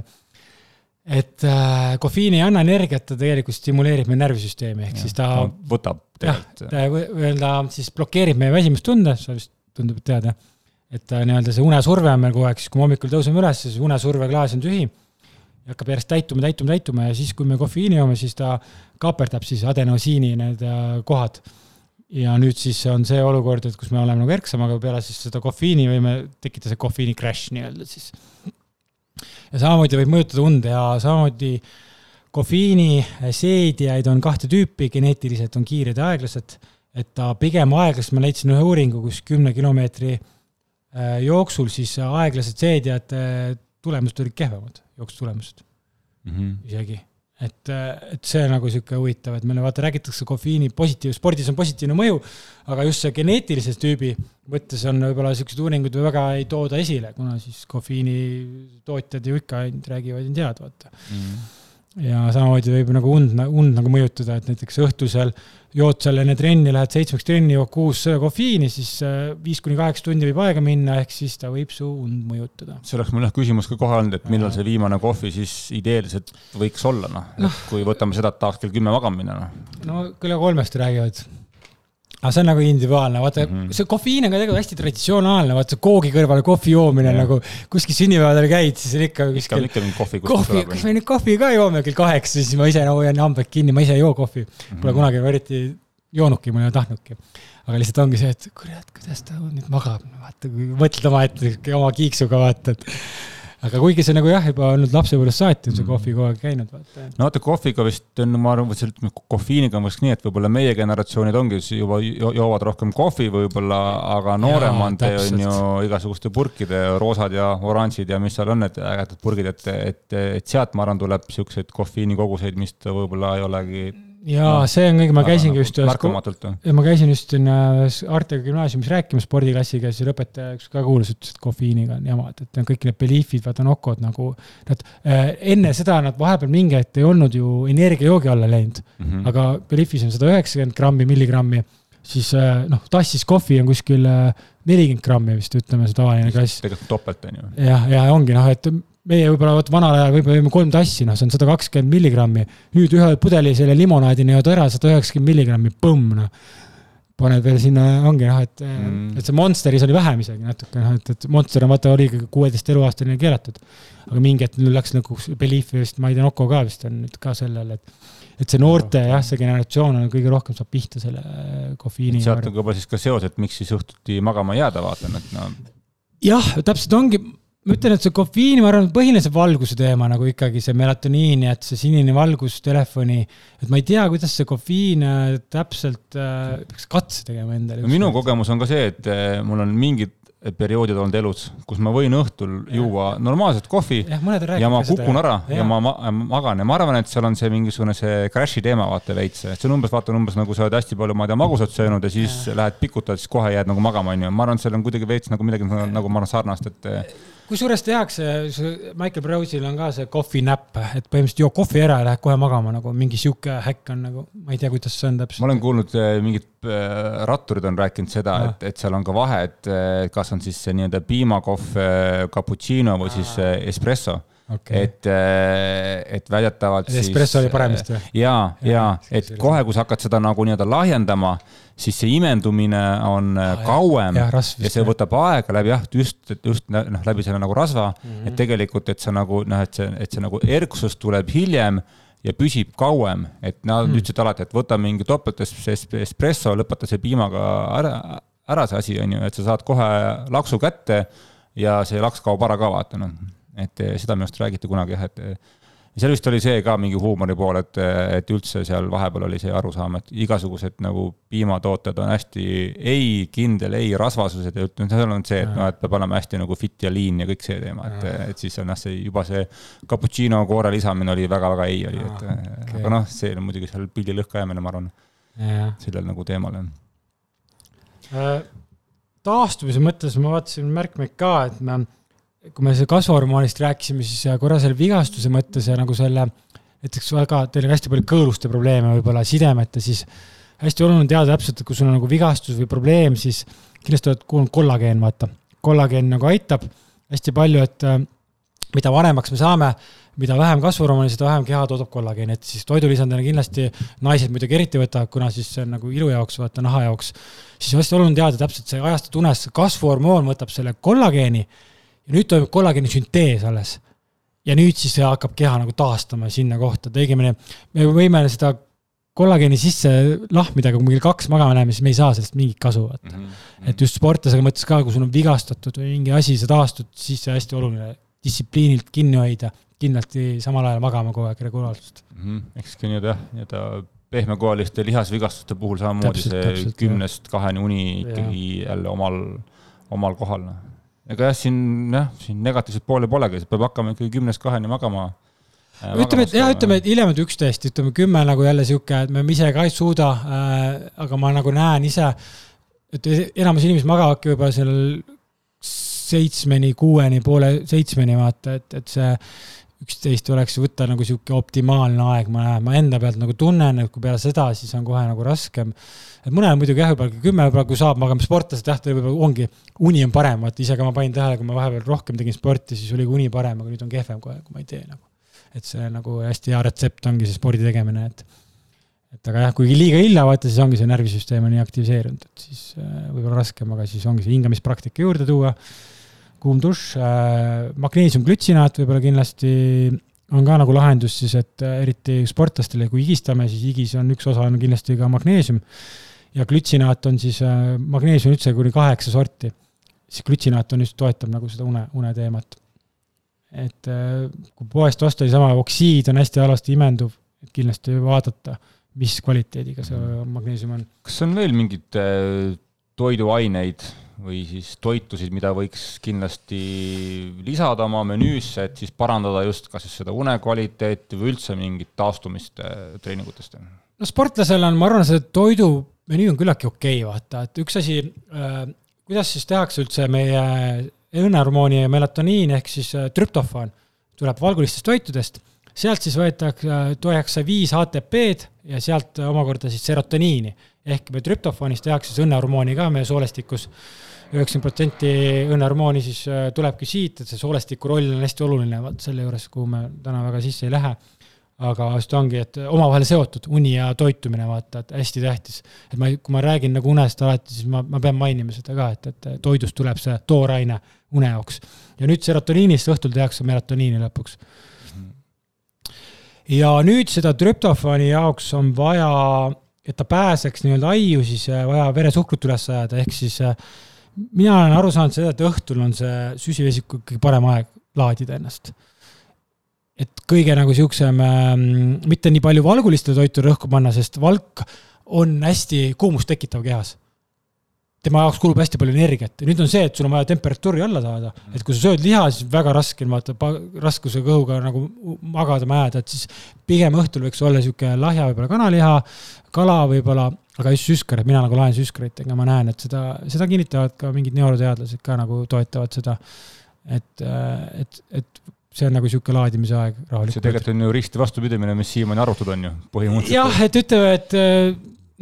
et äh, kofeiin ei anna energiat, ta tegelikult stimuleerib meie närvisüsteemi, ehk ja, siis ta no, võtab tegelikult. jah, ta nii-öelda siis blokeerib meie väsimustunde, sa vist tundub, et tead jah. et nii-öelda see unesurve on meil kogu aeg, siis kui me hommikul tõuseme üles, siis unesurveklaas on tühi ja hakkab järjest täituma, täituma, täituma ja siis, kui me kofeiini joome, siis ta kaaperdab siis adenosiini need äh, kohad ja nüüd siis on see olukord, et kus me oleme nagu erksam, aga peale siis seda kofeiini võime tekitada see kofeiini crash nii-öelda siis. ja samamoodi võib mõjutada und ja samamoodi kofeiini seedijaid on kahte tüüpi, geneetiliselt on kiired ja aeglased. et ta pigem aeglaselt, ma leidsin ühe uuringu, kus kümne kilomeetri äh, jooksul siis aeglased seedijate tulemused olid kehvemad, jooksutulemused mm -hmm. isegi et, et see nagu sihuke huvitav, et meile vaata räägitakse kofeiini positiiv, spordis on positiivne mõju, aga just see geneetilises tüübi mõttes on võib-olla siukseid uuringuid väga ei tooda esile, kuna siis kofeiini tootjad ju ikka ainult räägivad ainult head, vaata mm. -hmm ja samamoodi võib nagu und, und nagu mõjutada, et näiteks õhtusel jood seal enne trenni, lähed seitsmeks trenni, jood kuus kofeiini, siis äh, viis kuni kaheksa tundi võib aega minna, ehk siis ta võib su und mõjutada. see oleks mul jah küsimus ka kohe olnud, et millal see viimane kohvi siis ideeliselt võiks olla, noh no., kui võtame seda, et tahaks kell kümme magama minna, noh. no kella kolmest räägivad. Aga see on nagu individuaalne, vaata mm -hmm. see kofeiin on ka tegelikult hästi traditsionaalne, vaata koogi kõrvale kohvi joomine yeah. nagu kuskil sünnipäevadel käid, siis on ikka kuskil. ikka mingi kohvi. kohvi, kas me nüüd kohvi ka joome kell kaheksa, siis ma ise nagu hoian hambad kinni, ma ise ei joo kohvi mm. -hmm. Pole kunagi eriti joonudki, ma ei ole tahtnudki. aga lihtsalt ongi see, et kurat, kuidas ta nüüd magab, vaata, kui mõtled omaette oma kiiksuga, vaata, et aga kuigi see nagu jah, juba olnud lapsepõlvest saati on see mm. kohvi kogu aeg käinud, vaata. no vaata, kohviga vist on, ma arvan, ütleme kofeiiniga on vist nii, et võib-olla meie generatsioonid ongi juba joovad rohkem kohvi võib-olla, aga nooremad on ju igasuguste purkide, roosad ja oranžid ja mis seal on, need ägedad purgid, et, et, et sealt, ma arvan, tuleb siukseid kofeiinikoguseid, mis ta võib-olla ei olegi jaa no,, see on kõik, ma käisingi just ühes märkamatult või? ma käisin just siin ühes Artega gümnaasiumis rääkimas spordiklassiga, siis õpetaja üks ka kuulas, ütles, et kofeiiniga on jama, et, et kõik need Beliefid, vaata Nokod nagu, nad äh, enne seda nad vahepeal mingi hetk ei olnud ju energiajoogi alla läinud mm, -hmm. aga Beliefis on sada üheksakümmend grammi, milligrammi, siis äh, noh, tassis kohvi on kuskil äh, nelikümmend grammi vist, ütleme, see tavaline klass. tegelikult topelt on ju. jah, ja ongi noh, et meie võib-olla vot vanal ajal võib-olla jõime kolm tassi, noh, see on sada kakskümmend milligrammi. nüüd ühe pudeli selle limonaadi nii-öelda ära, sada üheksakümmend milligrammi, põmm, noh. paned veel sinna, ongi noh, et mm., et see Monsteris oli vähem isegi natuke, noh, et, et Monster on vaata, oligi kuueteist eluaastane keelatud. aga mingi hetk nüüd läks nagu Belief vist, ma ei tea, Nocco ka vist on nüüd ka sellel, et et see noorte jah, see generatsioon on kõige rohkem saab pihta selle äh, kofeiini. sealt on juba siis ka seos, et miks siis õhtuti magama jääda, vaatan, et no. jah, täpselt ongi ma ütlen, et see kofeiin, ma arvan, põhiline see valguse teema nagu ikkagi see melatoniin ja et see sinine valgus telefoni, et ma ei tea, kuidas see kofeiin äh, täpselt äh,, peaks katse tegema endale. minu kogemus on ka see, et äh, mul on mingid perioodid olnud elus, kus ma võin õhtul ja. juua normaalset kohvi ja, ja ma kukun ära ja, ja ma, ma magan ja ma arvan, et seal on see mingisugune see crash'i teema vaata veits, et see on umbes, vaata umbes nagu sa oled hästi palju, ma ei tea, magusat söönud ja siis ja. lähed pikutad, siis kohe jääd nagu magama, onju. ma arvan, et seal on kuidagi veits nagu midagi nagu ma arvan sarnast, et kusjuures tehakse, Michael Browsil on ka see coffee nap, et põhimõtteliselt joo kohvi ära ja lähed kohe magama nagu mingi sihuke häkk on nagu, ma ei tea, kuidas see on täpselt. ma olen kuulnud, eh, mingid eh, ratturid on rääkinud seda, et, et seal on ka vahe, et eh, kas on siis see nii-öelda piimakohv, cappuccino või siis espresso okay.. et, et väidetavalt. espresso oli parem vist või? ja, ja, ja, et kohe, kui sa hakkad seda nagu nii-öelda lahjendama, siis see imendumine on ah, kauem ja, ja, ja see võtab aega läbi jah, just, just noh, läbi selle nagu rasva mm, -hmm. et tegelikult, et sa nagu noh, et see, et see nagu erksus tuleb hiljem ja püsib kauem, et nad mm. ütlesid alati, et võta mingi topelt espresso, lõpeta see piimaga ära, ära see asi, on ju, et sa saad kohe laksu kätte ja see laks kaob ära ka, vaata noh et eh, seda minu arust räägiti kunagi jah, et eh, seal vist oli see ka mingi huumori pool, et, eh, et üldse seal vahepeal oli see arusaam, et igasugused nagu piimatooted on hästi ei kindel, ei rasvasused ja ütleme, seal on see, et noh, et peab olema hästi nagu fit ja lean ja kõik see teema, et, et siis on jah, see juba see cappuccino koore lisamine oli väga-väga ei oli, et okay. aga noh, see on muidugi seal pildi lõhkajäämine, ma arvan, sellel nagu teemal on äh, taastumise mõttes ma vaatasin märkmeid ka, et me kui me kasvuhormoonist rääkisime, siis korra selle vigastuse mõttes ja nagu selle, näiteks väga, teil on hästi palju kõõluste probleeme võib-olla, sidemete, siis hästi oluline teada täpselt, et kui sul on nagu vigastus või probleem, siis kindlasti oled kuulnud kollageen, vaata. kollageen nagu aitab hästi palju, et äh, mida vanemaks me saame, mida vähem kasvuhormooni, seda vähem keha toodab kollageeni, et siis toidulisandina kindlasti naised muidugi eriti võtavad, kuna siis see on nagu ilu jaoks, vaata naha jaoks, siis hästi oluline teada täpselt see ajastu tunes, kasvuhormoon võtab selle kollageeni ja nüüd toimub kollageeni süntees alles. ja nüüd siis hakkab keha nagu taastama sinna kohta, et õigemini me võime seda kollageeni sisse lahmida, aga kui me kell kaks magama läheme, siis me ei saa sellest mingit kasu, vaata mm. -hmm. et just sportlasega mõttes ka, kui sul on vigastatud või mingi asi, sa taastud, siis see hästi oluline, distsipliinilt kinni hoida, kindlasti samal ajal magama kogu aeg regulaarselt mm. -hmm. eks ka nii-öelda nii-öelda pehmekohaliste lihasvigastuste puhul samamoodi see kümnest kaheni uni ikkagi ja. jälle omal, omal kohal, noh ega jah, siin jah, siin negatiivset poole polegi, peab hakkama ikkagi kümnest kaheni magama äh,. ütleme, et jah, ütleme, et hiljemalt üksteist, ütleme kümme nagu jälle sihuke, et me ise ka ei suuda äh,, aga ma nagu näen ise, et enamus inimesed magavadki võib-olla seal seitsmeni, kuueni, poole seitsmeni, vaata, et, et see üksteist oleks võtta nagu sihuke optimaalne aeg, ma ma enda pealt nagu tunnen, et kui peale seda, siis on kohe nagu raskem. Et mõnel muidugi jah, võib-olla kümme võib-olla, kui saab, aga sportlased jah, võib-olla ongi, uni on parem, vaata ise ka ma panin tähele, kui ma vahepeal rohkem tegin sporti, siis oli uni parem, aga nüüd on kehvem kohe, kui ma ei tee nagu. et see nagu hästi hea retsept ongi see spordi tegemine, et, et aga jah, kuigi liiga hilja vaata, siis ongi see närvisüsteem on nii aktiviseerunud, et siis äh, võib-olla raskem, aga siis ongi see hingamispraktika juurde tuua, kuum dušš äh,, magneesiumglütsinaat võib-olla kindlasti on ka nagu lahendus siis, et äh, eriti sportlastele, kui higistame, siis higis on üks osa on kindlasti ka magneesium ja glütsinaat on siis äh,, magneesium üldse kuni kaheksa sorti, siis glütsinaat on just, toetab nagu seda une, une teemat. et äh, kui poest osta niisama oksiid on hästi halvasti imenduv, et kindlasti vaadata, mis kvaliteediga see magneesium on. kas on veel mingeid äh, toiduaineid või siis toitusid, mida võiks kindlasti lisada oma menüüsse, et siis parandada just kas siis seda une kvaliteeti või üldse mingit taastumist äh, treeningutest? no sportlasel on, ma arvan, see toidumenüü on küllaltki okei okay,, vaata, et üks asi äh,, kuidas siis tehakse üldse meie õnnehormooni ja melatoniin ehk siis äh, trüptofaan tuleb valgulistest toitudest, sealt siis võetakse, tuuakse viis ATP-d ja sealt omakorda siis serotoniini. Ehk me trüptofaanist tehakse siis õnnehormooni ka meie soolestikus üheksakümmend protsenti õnnehormooni siis äh, tulebki siit, et see soolestiku roll on hästi oluline, vaat selle juures, kuhu me täna väga sisse ei lähe. aga just ongi, et omavahel seotud, uni ja toitumine, vaata, et hästi tähtis. et ma, kui ma räägin nagu unest alati, siis ma, ma pean mainima seda ka, et, et toidust tuleb see tooraine une jaoks. ja nüüd serotoniinist õhtul tehakse melatoniini lõpuks. ja nüüd seda trüptofaani jaoks on vaja et ta pääseks nii-öelda aiu, siis äh, vaja veresuhkrut üles ajada, ehk siis äh, mina olen aru saanud seda, et õhtul on see süsivesiku kõige parem aeg laadida ennast. et kõige nagu siuksem äh,, mitte nii palju valgulistele toitu rõhku panna, sest valk on hästi kuumust tekitav kehas. Tema jaoks kulub hästi palju energiat ja nüüd on see, et sul on vaja temperatuuri alla saada, et kui sa sööd liha, siis väga raske on vaata raskuse kõhuga nagu magada jääda, et siis pigem õhtul võiks olla sihuke lahja võib-olla kanaliha, kala võib-olla aga just süskar, et mina nagu laen süskarit, ega ma näen, et seda, seda kinnitavad ka mingid neuroteadlased ka nagu toetavad seda. et, et, et see on nagu sihuke laadimise aeg rahulikult. see tegelikult on ju risti vastupidimine, mis siiamaani arvatud on ju, põhimõtteliselt. jah, et ütleme, et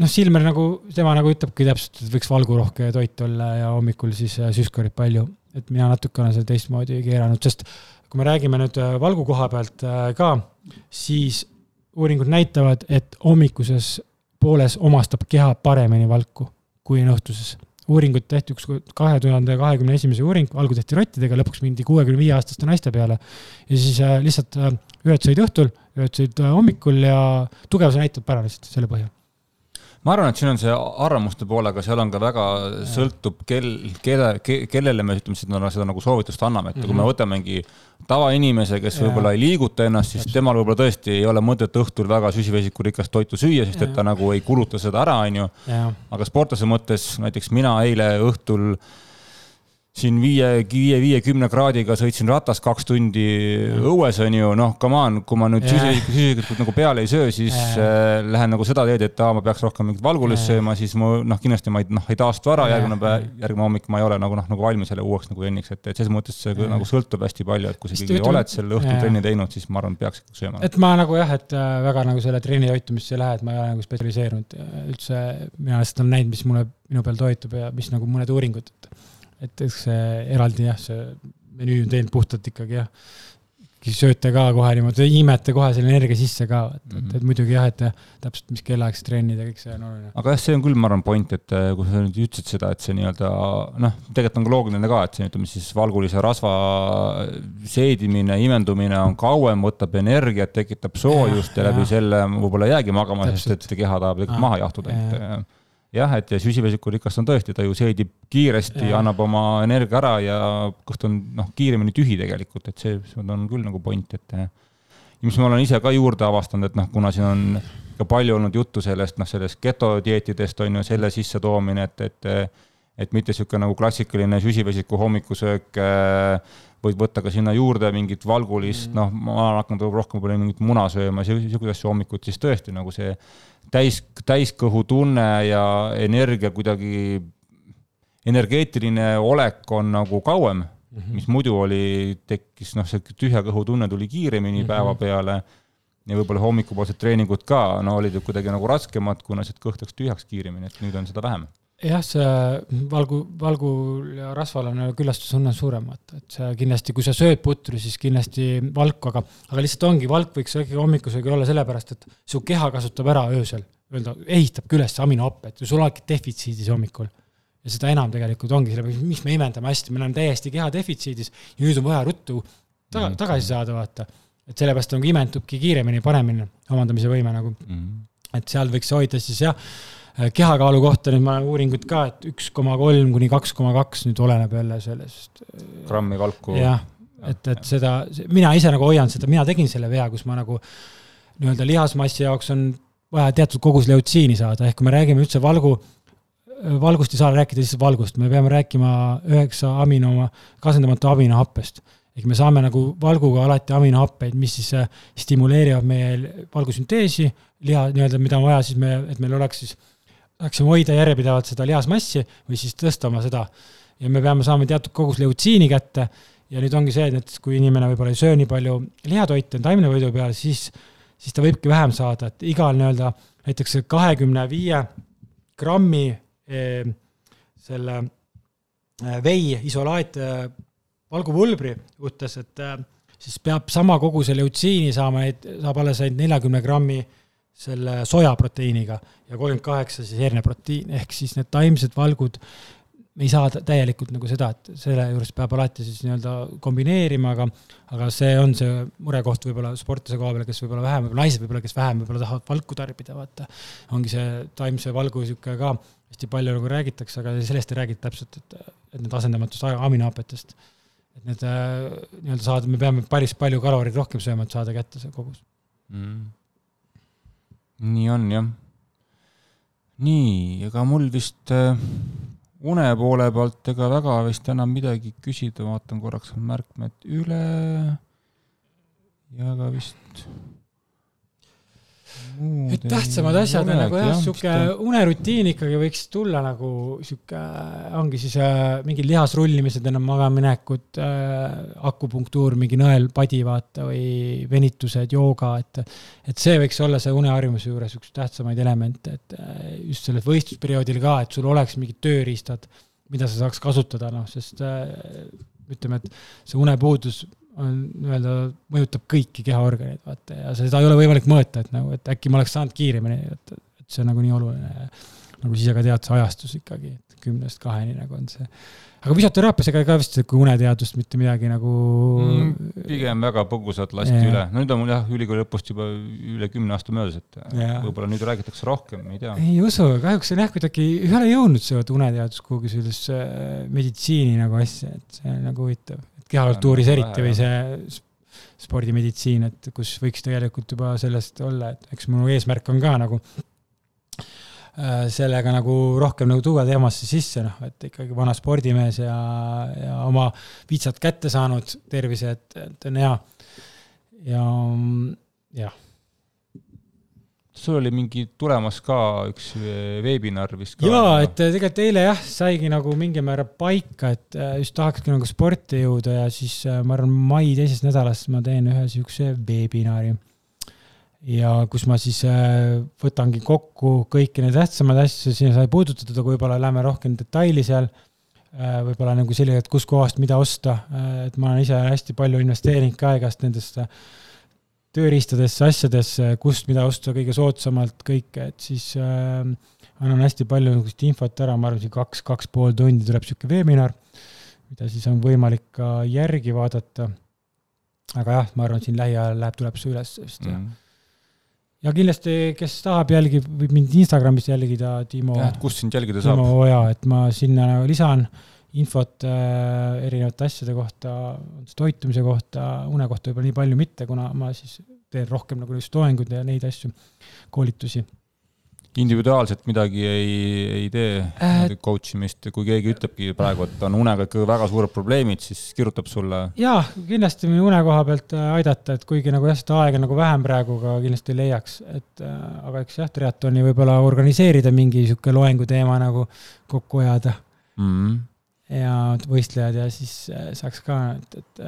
noh, Silmer nagu, tema nagu ütlebki täpselt, et võiks valgurohke toit olla ja hommikul siis süskarit palju. et mina natuke olen seda teistmoodi keeranud, sest kui me räägime nüüd äh, valgu koha pealt äh, ka, siis uuringud näitavad, et hommikuses pooles omastab keha paremini valku kui on õhtuses. uuringut tehti üks kahe tuhande kahekümne esimese uuring, algul tehti rottidega, lõpuks mindi kuuekümne viie aastaste naiste peale. ja siis äh, lihtsalt äh, ühed sõid õhtul, ühed sõid äh, hommikul ja tugevuse näitajad paranesid selle põhjal ma arvan, et siin on see arvamuste poolega, seal on ka väga, sõltub, kel, kelle, kellele me ütleme, seda, seda nagu soovitust anname, et mm -hmm. kui me mhm. võtamegi tavainimese, kes võib-olla ei liiguta ennast, siis temal võib-olla tõesti ei ole mõtet õhtul väga süsivesikurikast toitu süüa, sest et ta nagu ei kuluta seda ära, on ju. aga sportlase mõttes näiteks mina eile õhtul äh, siin viie, viie, viiekümne kraadiga sõitsin ratas kaks tundi õues, on ju, noh, come on, kui ma nüüd süsivesikult nagu peale ei söö, siis äh, lähen nagu seda teed, et aa, ma peaks rohkem mingit valgulist sööma, siis mu noh, kindlasti ma ei, noh, ei taastu ära, järgmine päev, järgmine hommik ma ei ole nagu noh, nagu valmis jälle uueks nagu trenniks, et, et selles mõttes see ja. nagu sõltub hästi palju, et kui sa ikkagi oled selle õhtul trenni teinud, siis ma arvan, peaks sööma. et ma nagu jah, et äh, väga nagu selle trenni toitumisse ei lähe, et ma ei ole nagu spetsialiseerunud üldse, mina lihtsalt olen näinud, mis mulle, minu peal toitub ja mis nagu mõned uuringud, et et eks see eraldi jah, see menüü on teinud puhtalt ikkagi jah, sööte ka kohe niimoodi, imete kohe selle energia sisse ka, et et, et muidugi jah, et täpselt, mis kellaaeg sa trennid ja kõik see on oluline. aga jah, see on küll, ma arvan, point, et äh, kui sa nüüd ütlesid seda, et see nii-öelda noh, tegelikult on ka loogiline ka, et see ütleme siis valgulise rasva seedimine, imendumine on kauem, võtab energiat, tekitab soojust ja, ja läbi selle võib-olla ei jäägi magama, sest et keha tahab tegelikult maha jahtuda, et jah, et ja süsivesikurikast on tõesti, ta ju seedib kiiresti, annab oma energia ära ja kõht on noh, kiiremini tühi tegelikult, et see, see on küll nagu point, et ja mis ma olen ise ka juurde avastanud, et noh, kuna siin on ka palju olnud juttu sellest, noh, sellest getodieetidest on ju selle sissetoomine, et, et et mitte niisugune nagu klassikaline süsivesiku hommikusöök äh, võid võtta ka sinna juurde mingit valgulist mm., noh, ma olen hakanud rohkem võib-olla mingit muna sööma, niisuguseid asju hommikuti, siis tõesti nagu see täis, täiskõhutunne ja energia kuidagi, energeetiline olek on nagu kauem mm, -hmm. mis muidu oli, tekkis noh, see tühja kõhu tunne tuli kiiremini mm -hmm. päeva peale ja võib-olla hommikupoolsed treeningud ka, no olid ju kuidagi nagu raskemad, kuna see kõht läks tühjaks kiiremini, et nüüd on seda vähem jah, see valgu, valgul ja rasval on küllastusõnne suurem, vaata, et see kindlasti, kui sa sööd putru, siis kindlasti valku, aga, aga lihtsalt ongi, valk võiks ikkagi hommikusöögil olla sellepärast, et su keha kasutab ära öösel öelda, ehitabki üles aminohappe, et sul oledki defitsiidis hommikul. ja seda enam tegelikult ongi sellepärast, miks me imendame hästi, me oleme täiesti keha defitsiidis ja nüüd on vaja ruttu taga, Mm. tagasi saada, vaata. et sellepärast nagu imendubki kiiremini, paremini omandamise võime nagu mm.. et seal võiks hoida siis jah, kehakaalu kohta nüüd ma olen uuringut ka, et üks koma kolm kuni kaks koma kaks nüüd oleneb jälle sellest. grammi kalku. jah, et, et seda, mina ise nagu hoian seda, mina tegin selle vea, kus ma nagu nii-öelda lihasmassi jaoks on vaja teatud kogus leutsiini saada, ehk kui me räägime üldse valgu, valgust ei saa rääkida lihtsalt valgust, me peame rääkima üheksa amino, kasendamatu aminohappest. ehk me saame nagu valguga alati aminohappeid, mis siis äh, stimuleerivad meie valgusünteesi, liha nii-öelda, mida on vaja siis me, et meil oleks siis, saaksime hoida järjepidevalt seda lihasmassi või siis tõsta oma seda. ja me peame saama teatud kogus leutsiini kätte ja nüüd ongi see, et näiteks kui inimene võib-olla ei söö nii palju lihatoite taimnevõidu peale, siis, siis ta võibki vähem saada, et igal nii-öelda näiteks kahekümne viie grammi eh, selle eh, vei isolaat eh, valgupulbri juhtes, et eh, siis peab sama koguse leutsiini saama, saab alles ainult neljakümne grammi selle sojaproteiiniga ja kolmkümmend kaheksa siis herneproteiin, ehk siis need taimsed valgud me ei saa tä- täielikult nagu seda, et selle juures peab alati siis nii-öelda kombineerima, aga aga see on see murekoht võib-olla sportlase koha peal, kes võib-olla vähem, võib-olla naised võib-olla, kes vähem võib-olla tahavad valku tarbida, vaata. ongi see taimse valgu niisugune ka hästi palju nagu räägitakse, aga sellest ei räägita täpselt, et, et need asendamatust aminohapetest. et need äh, nii-öelda saada, me peame päris palju kaloreid rohkem sööma, et saada kätte see kogus. mm.. Nii on jah. nii, ega mul vist äh, une poole pealt ega väga vist enam midagi küsida, vaatan korraks märkmed üle. ja ka vist. Et tähtsamad asjad on nagu jah, sihuke unerutiin ikkagi võiks tulla nagu sihuke, ongi siis äh, mingid lihasrullimised enne magamaminekut äh,, akupunktuur, mingi nõelpadi vaata või venitused, jooga, et et see võiks olla see uneharjumuse juures üks tähtsamaid elemente, et äh, just sellel võistlusperioodil ka, et sul oleks mingid tööriistad, mida sa saaks kasutada, noh, sest äh, ütleme, et see unepuudus on nii-öelda, mõjutab kõiki kehaorganeid, vaata, ja seda ei ole võimalik mõõta, et nagu, et äkki ma oleks saanud kiiremini, et, et see on nagu nii oluline. Nagu sa ise ka tead, see ajastus ikkagi, et kümnest kaheni nagu on see. aga füsioteraapias ega ka vist sihuke uneteadust mitte midagi nagu mm,. pigem väga põgusalt lasti Jaa. üle, no nüüd on mul jah, ülikooli lõpust juba üle kümne aasta möödas, et Jaa. võib-olla nüüd räägitakse rohkem, ei tea. ei usu, kahjuks on jah, kuidagi ei ole jõudnud see uneteadus kuhugi sellisesse äh, meditsiini nagu asja, et see on nagu huvitav. et kehakultuuris Vähe, eriti või see spordimeditsiin, et kus võiks tegelikult juba sellest olla, et eks minu eesmärk on ka nagu sellega nagu rohkem nagu tuua teemasse sisse, noh, et ikkagi vana spordimees ja, ja oma vitsad kätte saanud tervise, et, et on hea. ja jah, sul oli mingi tulemas ka üks veebinar vist ka. jaa, et äh, tegelikult eile jah, saigi nagu mingil määral paika, et äh, just tahakski nagu sporti jõuda ja siis äh, ma arvan, mai teises nädalas ma teen ühe siukse veebinari. Ja kus ma siis äh, võtangi kokku kõiki neid tähtsamaid asju, siin sai puudutatud, aga võib-olla lähme rohkem detaili seal. võib-olla nagu selline, et kuskohast mida osta, et ma olen ise hästi palju investeerinud ka aeg-ajast nendesse tööriistadesse, asjadesse, kust mida osta kõige soodsamalt kõike, et siis äh, annan hästi palju niisugust infot ära, ma arvan, siin kaks, kaks pool tundi tuleb niisugune veebinar, mida siis on võimalik ka järgi vaadata. aga jah, ma arvan, siin lähiajal läheb, tuleb see üles vist mm.. mm.. Ja kindlasti, kes tahab, jälgib, võib mind Instagramis jälgida, Timo, jah, et kust sind jälgida saab Timo? Oja, et ma sinna nagu lisan infot äh, erinevate asjade kohta, toitumise kohta, une kohta võib-olla nii palju mitte, kuna ma siis teen rohkem nagu just loenguid ja neid asju, koolitusi. Individuaalselt midagi ei, ei tee Äh, coach imist, kui keegi ütlebki praegu, et on unega ikka väga suured probleemid, siis kirjutab sulle. jaa, kindlasti minu une koha pealt äh, aidata, et kuigi nagu jah, seda aega nagu vähem praegu, aga kindlasti leiaks, et äh, aga eks jah, triatloni võib-olla organiseerida mingi sihuke loenguteema nagu kokku ajada Mm. ja võistlejad ja siis äh, saaks ka, et, et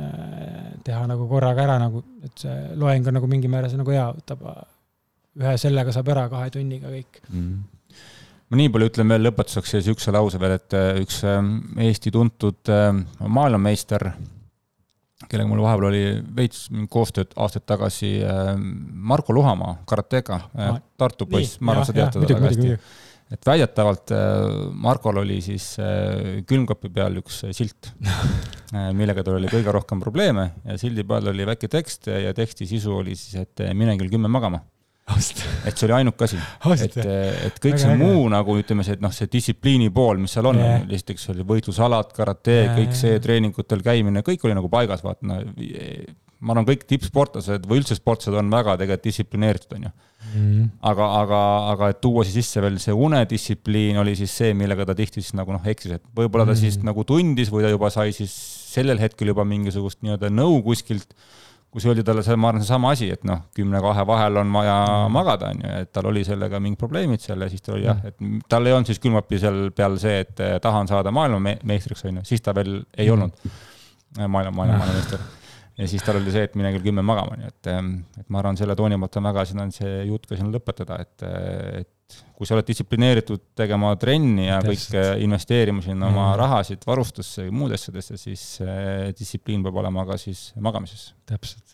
teha nagu korraga ära nagu, et see loeng on nagu mingi määras nagu hea, võtab ühe sellega saab ära kahe tunniga kõik. Mm. ma nii palju ütlen veel lõpetuseks siia siukse lause veel, et äh, üks ähm, Eesti tuntud äh, maailmameister kellega mul vahepeal oli veits koostööd aastaid tagasi, Marko Luhamaa, karateka, Tartu poiss, ma arvan, sa tead teda väga hästi et väidetavalt Markol oli siis külmkapi peal üks silt, millega tal oli kõige rohkem probleeme ja sildi peal oli väike tekst ja teksti sisu oli siis, et mine kell kümme magama et see oli ainuke asi, et, et kõik Väga see äge. muu nagu ütleme, see, et noh, see distsipliini pool, mis seal on yeah., esiteks oli võitlusalad, karate yeah., kõik see treeningutel käimine, kõik oli nagu paigas, vaata no, ma arvan, kõik tippsportlased või üldse sportlased on väga tegelikult distsiplineeritud, on ju mm. aga, aga, aga et tuua siis sisse veel see unedistsipliin oli siis see, millega ta tihti siis nagu noh, eksis, et võib-olla ta mm siis nagu tundis või ta juba sai siis sellel hetkel juba mingisugust nii-öelda nõu kuskilt kus öeldi talle see, ma arvan, seesama asi, et noh, kümne-kahe vahel on vaja mm. magada, on ju, et tal oli sellega mingid probleemid seal ja siis tal oli jah, et tal ei olnud siis külmapi seal peal see, et eh, tahan saada maailmameistriks, on ju, siis ta veel ei mm. olnud. Maailma, maailma, maailmameister. Ja siis tal oli see, et mine kell kümme magama, nii et, et ma arvan, selle tooni poolt on väga, siin on see jutt ka siin lõpetada, et, et kui sa oled distsiplineeritud tegema trenni ja kõik investeerima sinna oma rahasid varustusse ja muude asjadesse, siis distsipliin peab olema ka siis magamises. täpselt,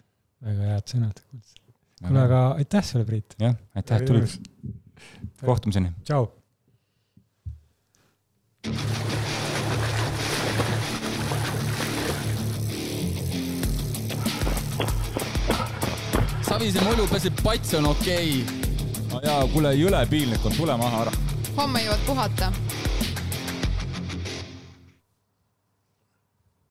väga head sõnad. kuule, aga aitäh sulle, Priit! jah, aitäh, et tulid! kohtumiseni! tšau! Savise mulju peseb, pats on okei okay jaa, kuule, jõle piinlik on, tule maha ära. homme jõuad puhata